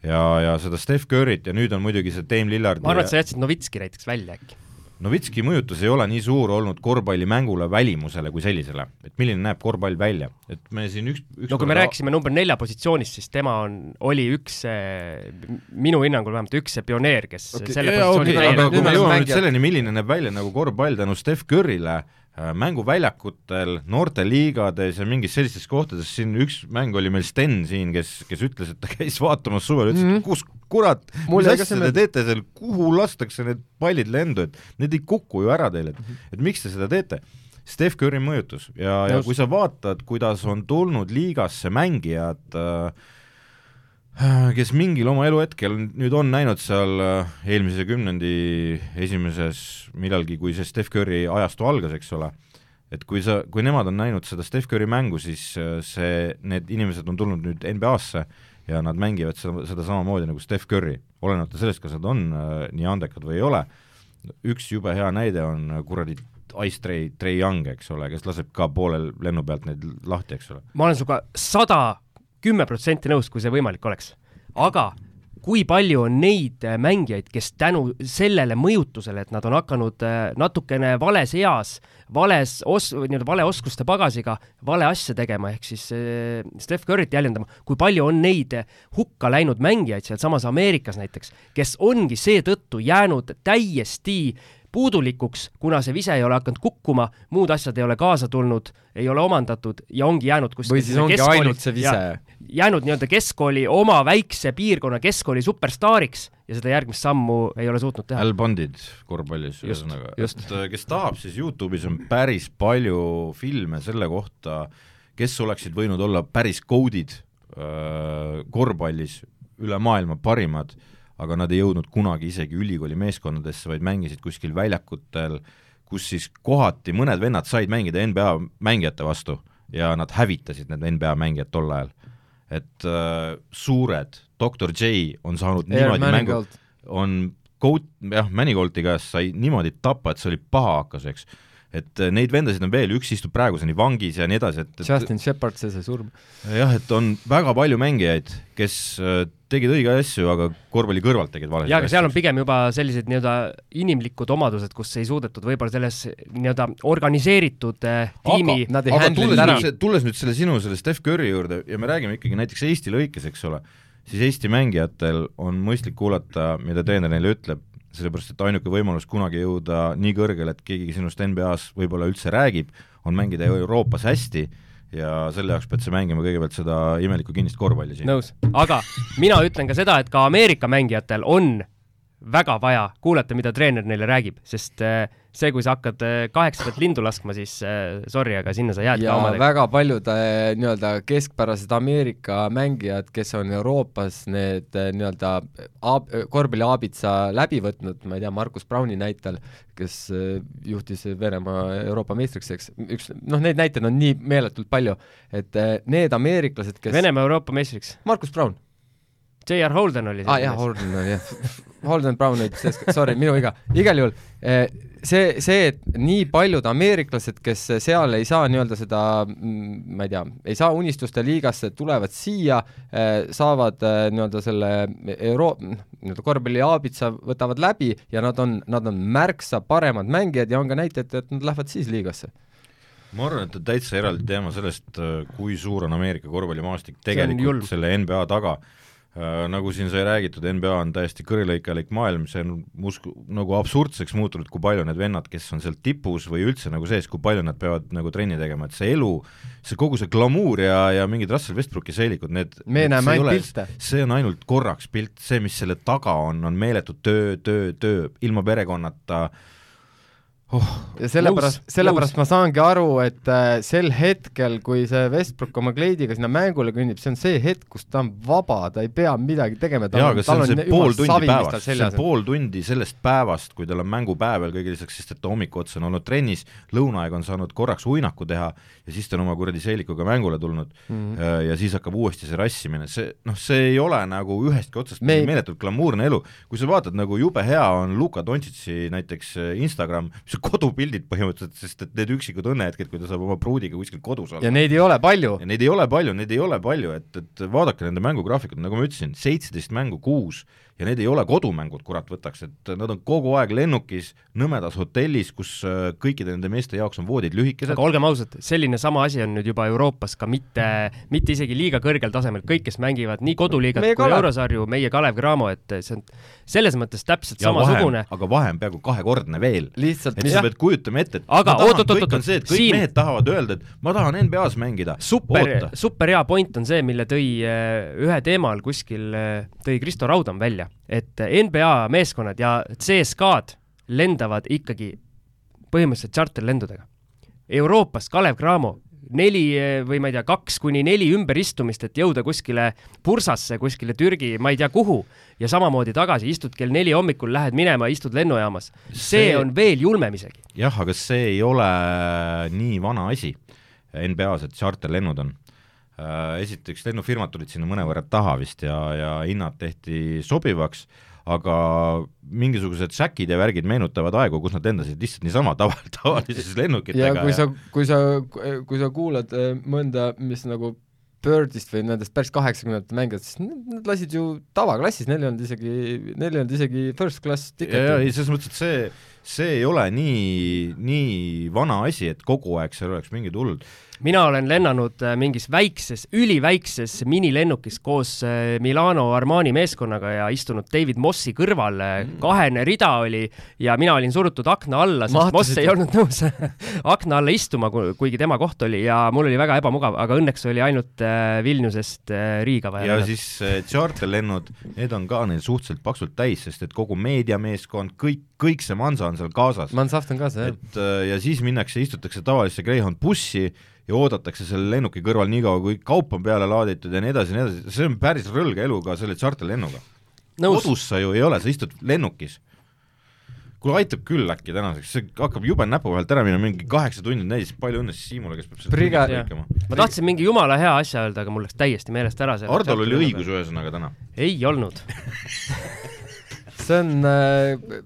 ja, ja seda Steph Curry't ja nüüd on muidugi see Dame Lillard ma arvan, et sa jätsid Novitski näiteks välja äkki. Novitski mõjutus ei ole nii suur olnud korvpallimängule välimusele kui sellisele, et milline näeb korvpall välja, et me siin üks, üks no kui me rääkisime number nelja positsioonist, siis tema on, oli üks, minu hinnangul vähemalt üks see pioneer, kes okay, selle jaa, positsiooni okay, aga kui me jõuame nüüd selleni, milline näeb välja nagu korvpall tänu Steph Curry'le mänguväljakutel, noorteliigades ja mingis sellistes kohtades, siin üks mäng oli meil Sten siin, kes, kes ütles, et ta käis vaatamas suvel, ütles mm. -hmm. kus kurat, mis asja te meelde. teete seal, kuhu lastakse need pallid lendu, et need ei kuku ju ära teil, et Mhm. et miks te seda teete? Steph Curry mõjutus ja, ja kui sa vaatad, kuidas on tulnud liigasse mängijad äh, kes mingil oma eluhetkel nüüd on näinud seal äh, eelmise kümnendi esimeses millalgi, kui see Steph Curry ajastu algas, eks ole, et kui sa, kui nemad on näinud seda Steph Curry mängu, siis äh, see, need inimesed on tulnud nüüd NBA-sse ja nad mängivad seda, seda samamoodi nagu Steph Curry, olenemata sellest, kas nad on äh, nii andekad või ei ole. üks jube hea näide on äh, kuradi Ice Trey, Trey Young, eks ole, kes laseb ka poolel lennu pealt neid lahti, eks ole. ma olen sinuga sada kümme protsenti nõus, kui see võimalik oleks. aga kui palju on neid äh, mängijaid, kes tänu sellele mõjutusele, et nad on hakanud äh, natukene vales eas, vales os-, nii-öelda vale oskuste pagasiga vale asja tegema, ehk siis äh, Steph Curry't jäljendama, kui palju on neid äh, hukka läinud mängijaid sealsamas Ameerikas näiteks, kes ongi seetõttu jäänud täiesti puudulikuks, kuna see vise ei ole hakanud kukkuma, muud asjad ei ole kaasa tulnud, ei ole omandatud ja ongi jäänud kuskil või siis ongi keskkooli- ainult see vise. jäänud nii-öelda keskkooli oma väikse piirkonna keskkooli superstaariks ja seda järgmist sammu ei ole suutnud teha. Al Bondid korvpallis ühesõnaga, et äh, kes tahab, siis Youtube'is on päris palju filme selle kohta, kes oleksid võinud olla päris goat'id äh, korvpallis, üle maailma parimad, aga nad ei jõudnud kunagi isegi ülikooli meeskondadesse, vaid mängisid kuskil väljakutel, kus siis kohati mõned vennad said mängida NBA mängijate vastu ja nad hävitasid need NBA mängijad tol ajal. et äh, suured, doktor J on saanud Air niimoodi mängu, on Goat, jah, Manigaulti käest sai niimoodi tappa, et see oli pahahakkas, eks. Et äh, neid vendasid on veel, üks istub praeguseni vangis ja nii edasi, et, et Justin Shepard, see sai surma. jah, et on väga palju mängijaid, kes äh, tegid õigeid asju, aga korvpalli kõrvalt tegid valesid jaa, aga seal on asju. pigem juba sellised nii-öelda inimlikud omadused, kus ei suudetud võib-olla selles nii-öelda organiseeritud äh, tiimi aga handle'i tulles nüüd, tulles nüüd selle sinu selle Steph Curry juurde ja me räägime ikkagi näiteks Eesti lõikes, eks ole, siis Eesti mängijatel on mõistlik kuulata, mida treener neile ütleb, sellepärast et ainuke võimalus kunagi jõuda nii kõrgele, et keegi sinust NBA-s võib-olla üldse räägib, on mängida Euroopas hästi ja selle jaoks pead sa mängima kõigepealt seda imelikku kinnist korvpalli siin. nõus, aga mina ütlen ka seda, et ka Ameerika mängijatel on väga vaja kuulata, mida treener neile räägib, sest äh, see, kui sa hakkad äh, kaheksandat lindu laskma, siis äh, sorry, aga sinna sa jääd ja ka omadega. väga paljud äh, nii-öelda keskpärased Ameerika mängijad, kes on Euroopas need äh, nii-öelda aab- korvpalli aabitsa läbi võtnud, ma ei tea, Markus Brauni näitel, kes äh, juhtis Venemaa Euroopa meistriks, eks, üks, noh, neid näiteid on nii meeletult palju, et äh, need ameeriklased, kes Venemaa Euroopa meistriks. Markus Braun J.R. Holden oli aa ah, jah, Holden oli jah, Holden Brown sees, sorry, minu viga, igal juhul eh, see, see, et nii paljud ameeriklased, kes seal ei saa nii-öelda seda, ma ei tea, ei saa unistuste liigasse, tulevad siia, saavad eh, nii-öelda selle euro-, nii-öelda korvpalli aabitsa võtavad läbi ja nad on, nad on märksa paremad mängijad ja on ka näiteid, et nad lähevad siis liigasse. ma arvan, et on täitsa eraldi teema sellest, kui suur on Ameerika korvpallimaastik tegelikult selle NBA taga. Nagu siin sai räägitud, NBA on täiesti kõrilõikalik maailm, see on usku-, nagu absurdseks muutunud, kui palju need vennad, kes on seal tipus või üldse nagu sees, kui palju nad peavad nagu trenni tegema, et see elu, see kogu see glamuur ja, ja mingid Russell Westbrooki seelikud, need me näeme ainult ole- pilte. see on ainult korraks pilt, see, mis selle taga on, on meeletu töö, töö, töö, ilma perekonnata oh,. ja sellepärast, sellepärast ma saangi aru, et äh, sel hetkel, kui see Westbrook oma kleidiga sinna mängule kõnnib, see on see hetk, kus ta on vaba, ta ei pea midagi tegema, jaa, aga see on pool tundi päevast, see seljas on. pool tundi sellest päevast, kui tal on mängupäev veel kõige lisaks, sest et ta hommiku otsa on olnud trennis, lõunaaeg on saanud korraks uinaku teha ja siis ta on oma kuradi seelikuga mängule tulnud mm. ja siis hakkab uuesti see rassimine, see noh, see ei ole nagu ühestki otsast Me meeletult glamuurne elu. kui sa vaatad nagu jube hea on Luka Dontšitši näiteks äh, Instagram, mis on kodupildid põhimõtteliselt, sest et need üksikud õnnehetked, kui ta saab oma pruudiga kuskil kodus olla ja neid ei ole palju. ja neid ei ole palju, neid ei ole palju, et, et vaadake nende mängugraafikut, nagu ma ütlesin, seitseteist mängu kuus ja need ei ole kodumängud, kurat võtaks, et nad on kogu aeg lennukis nõmedas hotellis, kus äh, kõikide nende meeste jaoks on voodid lühikesed aga. olgem ausad, selline sama asi on nüüd juba Euroopas ka mitte, mitte isegi liiga kõrgel tasemel, kõik, kes mängivad nii koduliigat Meie kui Kalev. Eurosarju, meie Kalev Cramo, et see on selles mõttes täpselt ja samasugune,. aga vahe on peaaegu kahekordne veel. lihtsalt et sa pead kujutama ette, et Aga tahan, oot-oot-oot-oot, kõik on see, et kõik siin- mehed tahavad öelda, et ma tahan NBA-s mängida. super, super hea point on see, mille tõi äh, ühe teema all kuskil, tõi Kristo Raudam välja, et NBA meeskonnad ja CSKA-d lendavad ikkagi põhimõtteliselt tšarterlendudega. Euroopas Kalev Cramo neli või ma ei tea, kaks kuni neli ümberistumist, et jõuda kuskile Bursasse, kuskile Türgi, ma ei tea kuhu, ja samamoodi tagasi, istud kell neli hommikul, lähed minema, istud lennujaamas. see on veel julmem isegi. jah, aga see ei ole nii vana asi NBA-s, et charterlennud on. Esiteks lennufirmad tulid sinna mõnevõrra taha vist ja, ja hinnad tehti sobivaks, aga mingisugused säkid ja värgid meenutavad aegu, kus nad lendasid lihtsalt niisama tava, tavalises ja lennukitega kui sa, kui sa, kui sa kuulad äh, mõnda, mis nagu Birdist või nendest päris kaheksakümnendate mängijatest, nad lasid ju tavaklassis, neil ei olnud isegi, neil ei olnud isegi first class ja, ja ei, ticket'i. selles mõttes, et see, see ei ole nii, nii vana asi, et kogu aeg seal oleks mingid hullud mina olen lennanud äh, mingis väikses, üliväikses minilennukis koos äh, Milano Armani meeskonnaga ja istunud David Mossi kõrval. kahene rida oli ja mina olin surutud akna alla, sest Mahtusid Moss ei olnud nõus akna alla istuma, kuigi tema koht oli ja mul oli väga ebamugav, aga õnneks oli ainult äh, Vilniusest äh, Riiga vaja ja lennata. siis äh, charterlennud, need on ka neil suhteliselt paksult täis, sest et kogu meediameeskond, kõik, kõik see mansa on seal kaasas. Mansaft on ka see, jah. et äh, ja siis minnakse, istutakse tavalisse Greyhound bussi ja oodatakse selle lennuki kõrval nii kaua, kui kaup on peale laaditud ja nii edasi ja nii edasi, see on päris rõlge elu ka selle charterlennuga. Nõus. kodus sa ju ei ole, sa istud lennukis. kuule, aitab küll äkki tänaseks, see hakkab jube näpu vahelt ära minema, mingi kaheksa tundi on täis, palju õnne siis Siimule, kes peab seda tunni lõikama. ma tahtsin mingi jumala hea asja öelda, aga mul läks täiesti meelest ära see. Hardol oli õigus. ühesõnaga täna. ei olnud. see on äh,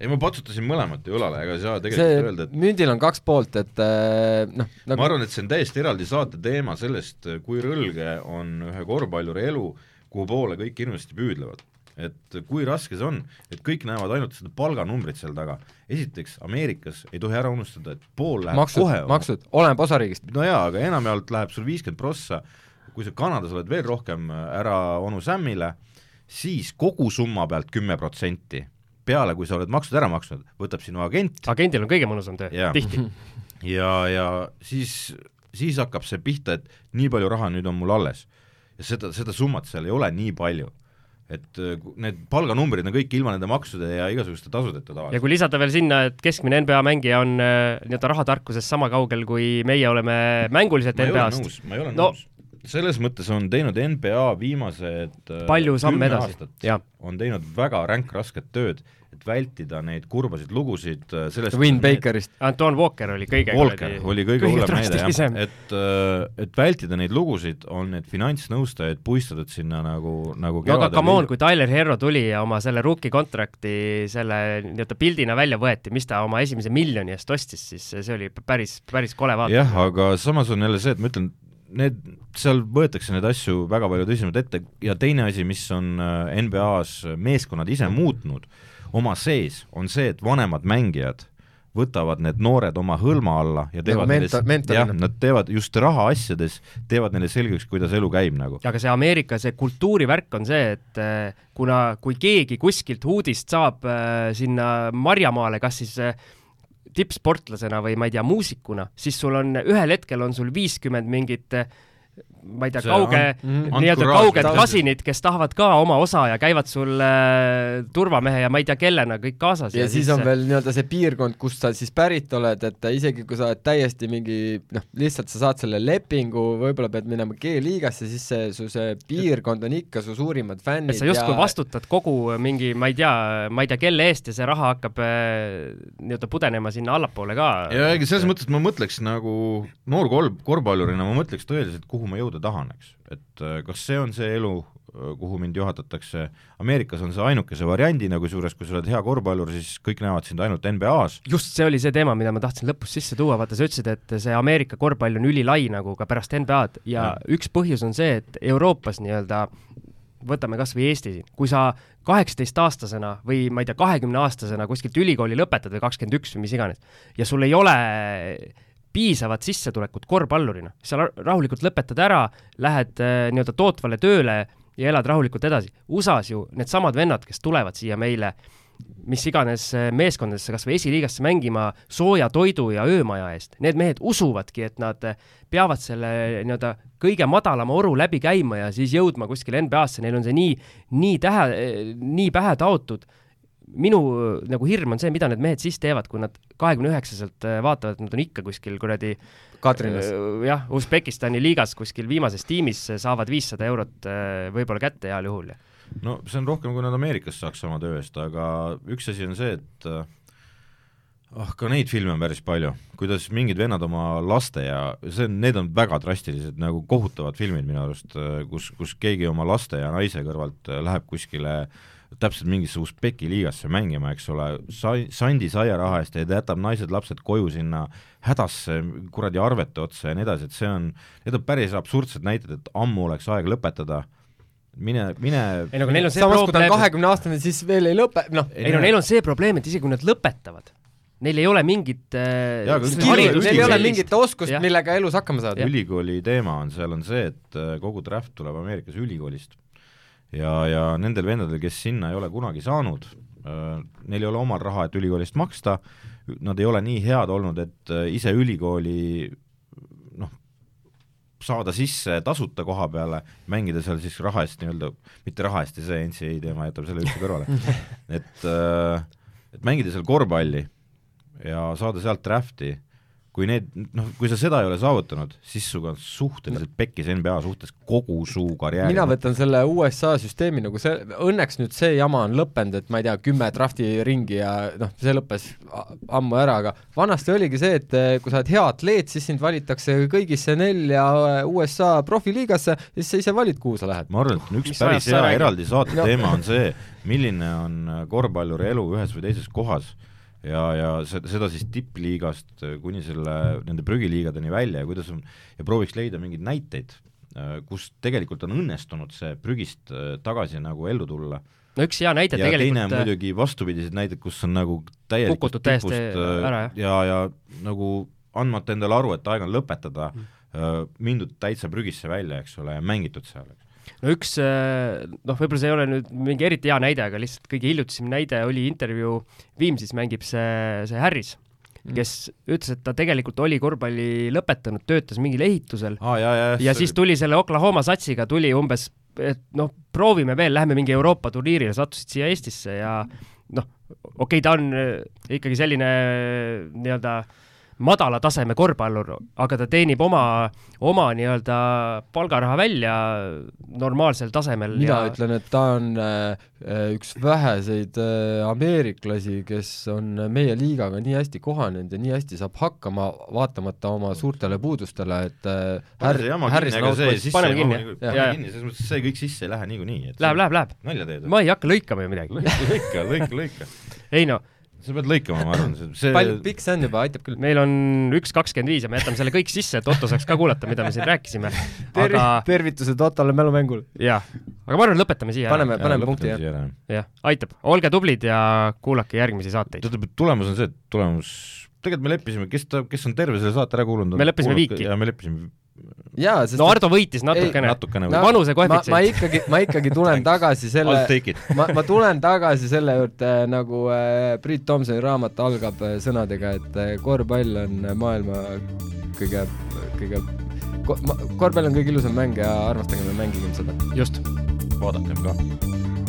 ei, ma patsutasin mõlemat ju õlale, ega ei saa see tegelikult öelda, et mündil on kaks poolt, et äh, noh, ma nagu arvan, et see on täiesti eraldi saate teema sellest, kui rõlge on ühe korvpalluri elu, kuhu poole kõik hirmsasti püüdlevad. et kui raske see on, et kõik näevad ainult seda palganumbrit seal taga. esiteks, Ameerikas ei tohi ära unustada, et pool läheb maksud kohe, maksud, oleneb osariigist. no jaa, aga enamjaolt läheb sul viiskümmend prossa, kui sa Kanadas oled veel rohkem ära onu Samile, siis kogu summa pealt kümme protsenti, peale kui sa oled maksud ära maksnud, võtab sinu agent agendil on kõige mõnusam töö tihti. ja, ja siis, siis hakkab see pihta, et nii palju raha nüüd on mul alles. ja seda, seda summat seal ei ole nii palju. et äh, need palganumbrid on kõik ilma nende maksude ja igasuguste tasudeta ja tavaliselt. kui lisada veel sinna, et keskmine NBA mängija on äh, nii-öelda rahatarkuses sama kaugel, kui meie oleme mänguliselt ma NBA-st, ma ei ole No- nõus. selles mõttes on teinud NBA viimased äh, palju samme edasi jah. on teinud väga ränkrasket tööd, et vältida neid kurbasid lugusid äh, sellest Win. Bakerist. Anton Walker oli kõige Walker oli kõige hullem näide jah, et, et vältida neid lugusid, on need finantsnõustajad puistatud sinna nagu, nagu no aga come on, kui Tyler Herro tuli ja oma selle rookie contract'i selle nii-öelda pildina välja võeti, mis ta oma esimese miljoni eest ostis, siis see oli päris, päris kole vaadata. jah, aga samas on jälle see, et ma ütlen, need, seal võetakse neid asju väga palju tõsisemalt ette ja teine asi, mis on äh, NBA-s meeskonnad ise muutnud oma sees, on see, et vanemad mängijad võtavad need noored oma hõlma alla ja teevad Nagu menta- mentorina. jah, nad teevad just rahaasjades, teevad neile selgeks, kuidas elu käib nagu. aga see Ameerika see kultuurivärk on see, et äh, kuna, kui keegi kuskilt uudist saab äh, sinna Marjamaale, kas siis äh, tippsportlasena või ma ei tea, muusikuna, siis sul on ühel hetkel on sul viiskümmend mingit äh, ma ei tea, kauge Mhm. nii-öelda kauged kasinid, kes tahavad ka oma osa ja käivad sul äh, turvamehe ja ma ei tea kellena kõik kaasas ja siis on veel nii-öelda see piirkond, kust sa siis pärit oled, et isegi kui sa oled täiesti mingi noh, lihtsalt sa saad selle lepingu, võib-olla pead minema G-liigasse, siis see su see piirkond on ikka su suurimad fännid et sa justkui ja vastutad kogu mingi, ma ei tea, ma ei tea kelle eest ja see raha hakkab äh, nii-öelda pudenema sinna allapoole ka. ja ega selles mõttes ma mõtleks nagu noor kol-, korvpallurina ma mõtleks tõeliselt, kuhu ma jõuda tahan, eks. et äh, kas see on see elu, kuhu mind juhatatakse, Ameerikas on see ainukese variandina, kusjuures kui sa oled hea korvpallur, siis kõik näevad sind ainult NBA-s, just see oli see teema, mida ma tahtsin lõpus sisse tuua, vaata sa ütlesid, et see Ameerika korvpall on ülilai nagu ka pärast NBA-d ja Ja. üks põhjus on see, et Euroopas nii-öelda võtame kas või Eesti siin, kui sa kaheksateistaastasena või ma ei tea, kahekümneaastasena kuskilt ülikooli lõpetad või kakskümmend üks või mis iganes ja sul ei ole piisavat sissetulekut korvpallurina, sa ra- rahulikult lõpetad ära, lähed äh, nii-öelda tootvale tööle ja elad rahulikult edasi. USA-s ju needsamad vennad, kes tulevad siia meile mis iganes äh, meeskondadesse, kas või esiliigasse mängima sooja toidu ja öömaja eest, need mehed usuvadki, et nad äh, peavad selle nii-öelda kõige madalama oru läbi käima ja siis jõudma kuskile NBA-sse, neil on see nii, nii tähe, nii pähe taotud minu äh, nagu hirm on see, mida need mehed siis teevad, kui nad kahekümne üheksaselt äh, vaatavad, et nad on ikka kuskil kuradi Katrinas. äh, jah, Usbekistani liigas kuskil viimases tiimis äh, saavad viissada eurot äh, võib-olla kätte heal juhul ja no see on rohkem, kui nad Ameerikas saaks sama töö eest, aga üks asi on see, et äh, ah, ka neid filme on päris palju, kuidas mingid vennad oma laste ja see on, need on väga drastilised, nagu kohutavad filmid minu arust, kus, kus keegi oma laste ja naise kõrvalt äh, läheb kuskile täpselt mingisse Usbeki liigasse mängima, eks ole, sai-, sandi saiaraha eest ja ta jätab naised-lapsed koju sinna hädasse kuradi arvete otsa ja nii edasi, et see on, need on päris absurdsed näited, et ammu oleks aeg lõpetada, mine, mine ei no aga neil on see samas, kui ta on probleem, kahekümne aastane, siis veel ei lõpe, noh, ei no neil on see probleem, et isegi kui nad lõpetavad, neil ei ole mingit äh, Skilli- haridust- neil ei ole mingit oskust millega elus hakkama saada. ülikooli teema on, seal on see, et äh, kogu draft tuleb Ameerikas ülikoolist. ja, ja nendel vendadel, kes sinna ei ole kunagi saanud, neil ei ole omal raha, et ülikoolist maksta, nad ei ole nii head olnud, et äh, ise ülikooli noh, saada sisse tasuta koha peale, mängida seal siis raha eest nii-öelda, mitte raha eest ja see NCAA teema jätab selle üldse kõrvale, et äh, et mängida seal korvpalli ja saada sealt draft'i, kui need, noh, kui sa seda ei ole saavutanud, siis sinuga on suhteliselt pekkis NBA suhtes kogu su karjääri. mina võtan selle USA süsteemi nagu see, õnneks nüüd see jama on lõppenud, et ma ei tea, kümme drafti ringi ja noh, see lõppes ammu ära, aga vanasti oligi see, et eh, kui sa oled hea atleet, siis sind valitakse kõigisse nelja eh, USA profiliigasse ja siis sa ise valid, kuhu sa lähed. ma arvan, et üks Mis päris hea eraldi saate no. teema on see, milline on korvpalluri elu ühes või teises kohas ja, ja seda siis tippliigast kuni selle, nende prügiliigadeni välja ja kuidas on, ja prooviks leida mingeid näiteid, äh, kus tegelikult on õnnestunud see prügist äh, tagasi nagu ellu tulla. no üks hea näide ja tegelikult teine on äh, muidugi vastupidised näited, kus on nagu täielikult täiesti ära, ja, ja nagu andmata endale aru, et aeg on lõpetada mm., mindud täitsa prügisse välja, eks ole, ja mängitud seal, eks no üks äh, noh, võib-olla see ei ole nüüd mingi eriti hea näide, aga lihtsalt kõige hiljutisem näide oli intervjuu, Viimsis mängib see, see Harris mm., kes ütles, et ta tegelikult oli korvpalli lõpetanud, töötas mingil ehitusel ah, ja, ja, ja siis tuli selle Oklahoma satsiga, tuli umbes, et noh, proovime veel, lähme mingi Euroopa turniirile, sattusid siia Eestisse ja noh, okei okay,, ta on äh, ikkagi selline äh, nii-öelda äh, madala taseme korvpallur, aga ta teenib oma, oma nii-öelda palgaraha välja normaalsel tasemel. mina ja... ütlen, et ta on äh, üks väheseid äh, ameeriklasi, kes on meie liigaga nii hästi kohanenud ja nii hästi saab hakkama, vaatamata oma suurtele puudustele, et äh, Har Harrison Outpost, paneme kinni, jah. selles mõttes, et see kõik sisse ei lähe niikuinii. Läheb, läheb, läheb. nalja teed? ma ei hakka lõikama ju midagi. lõika, lõika, lõika. ei no sa pead lõikama, ma arvan, see palju pikk see on juba, aitab küll. meil on üks kakskümmend viis ja me jätame selle kõik sisse, et Otto saaks ka kuulata, mida me siin rääkisime Ter. aga tervitused Ottole mälumängul. jah, aga ma arvan, lõpetame siia paneme, paneme punkti, jah. jah, aitab, olge tublid ja kuulake järgmisi saateid. tähendab, tulemus on see, et tulemus, tegelikult me leppisime, kes ta, kes on terve selle saate ära kuulanud. me leppisime Viiki. ja me leppisime jaa, sest no Ardo võitis natukene, natukene no, vanuse koefitsient. ma ikkagi, ma ikkagi tulen tagasi selle ma, ma tulen tagasi selle juurde, nagu äh, Priit Tomsoni raamat algab äh, sõnadega, et äh, korvpall on maailma kõige, kõige ko, korvpall on kõige ilusam mäng ja armastagem ja mängigem seda. just. vaadakem ka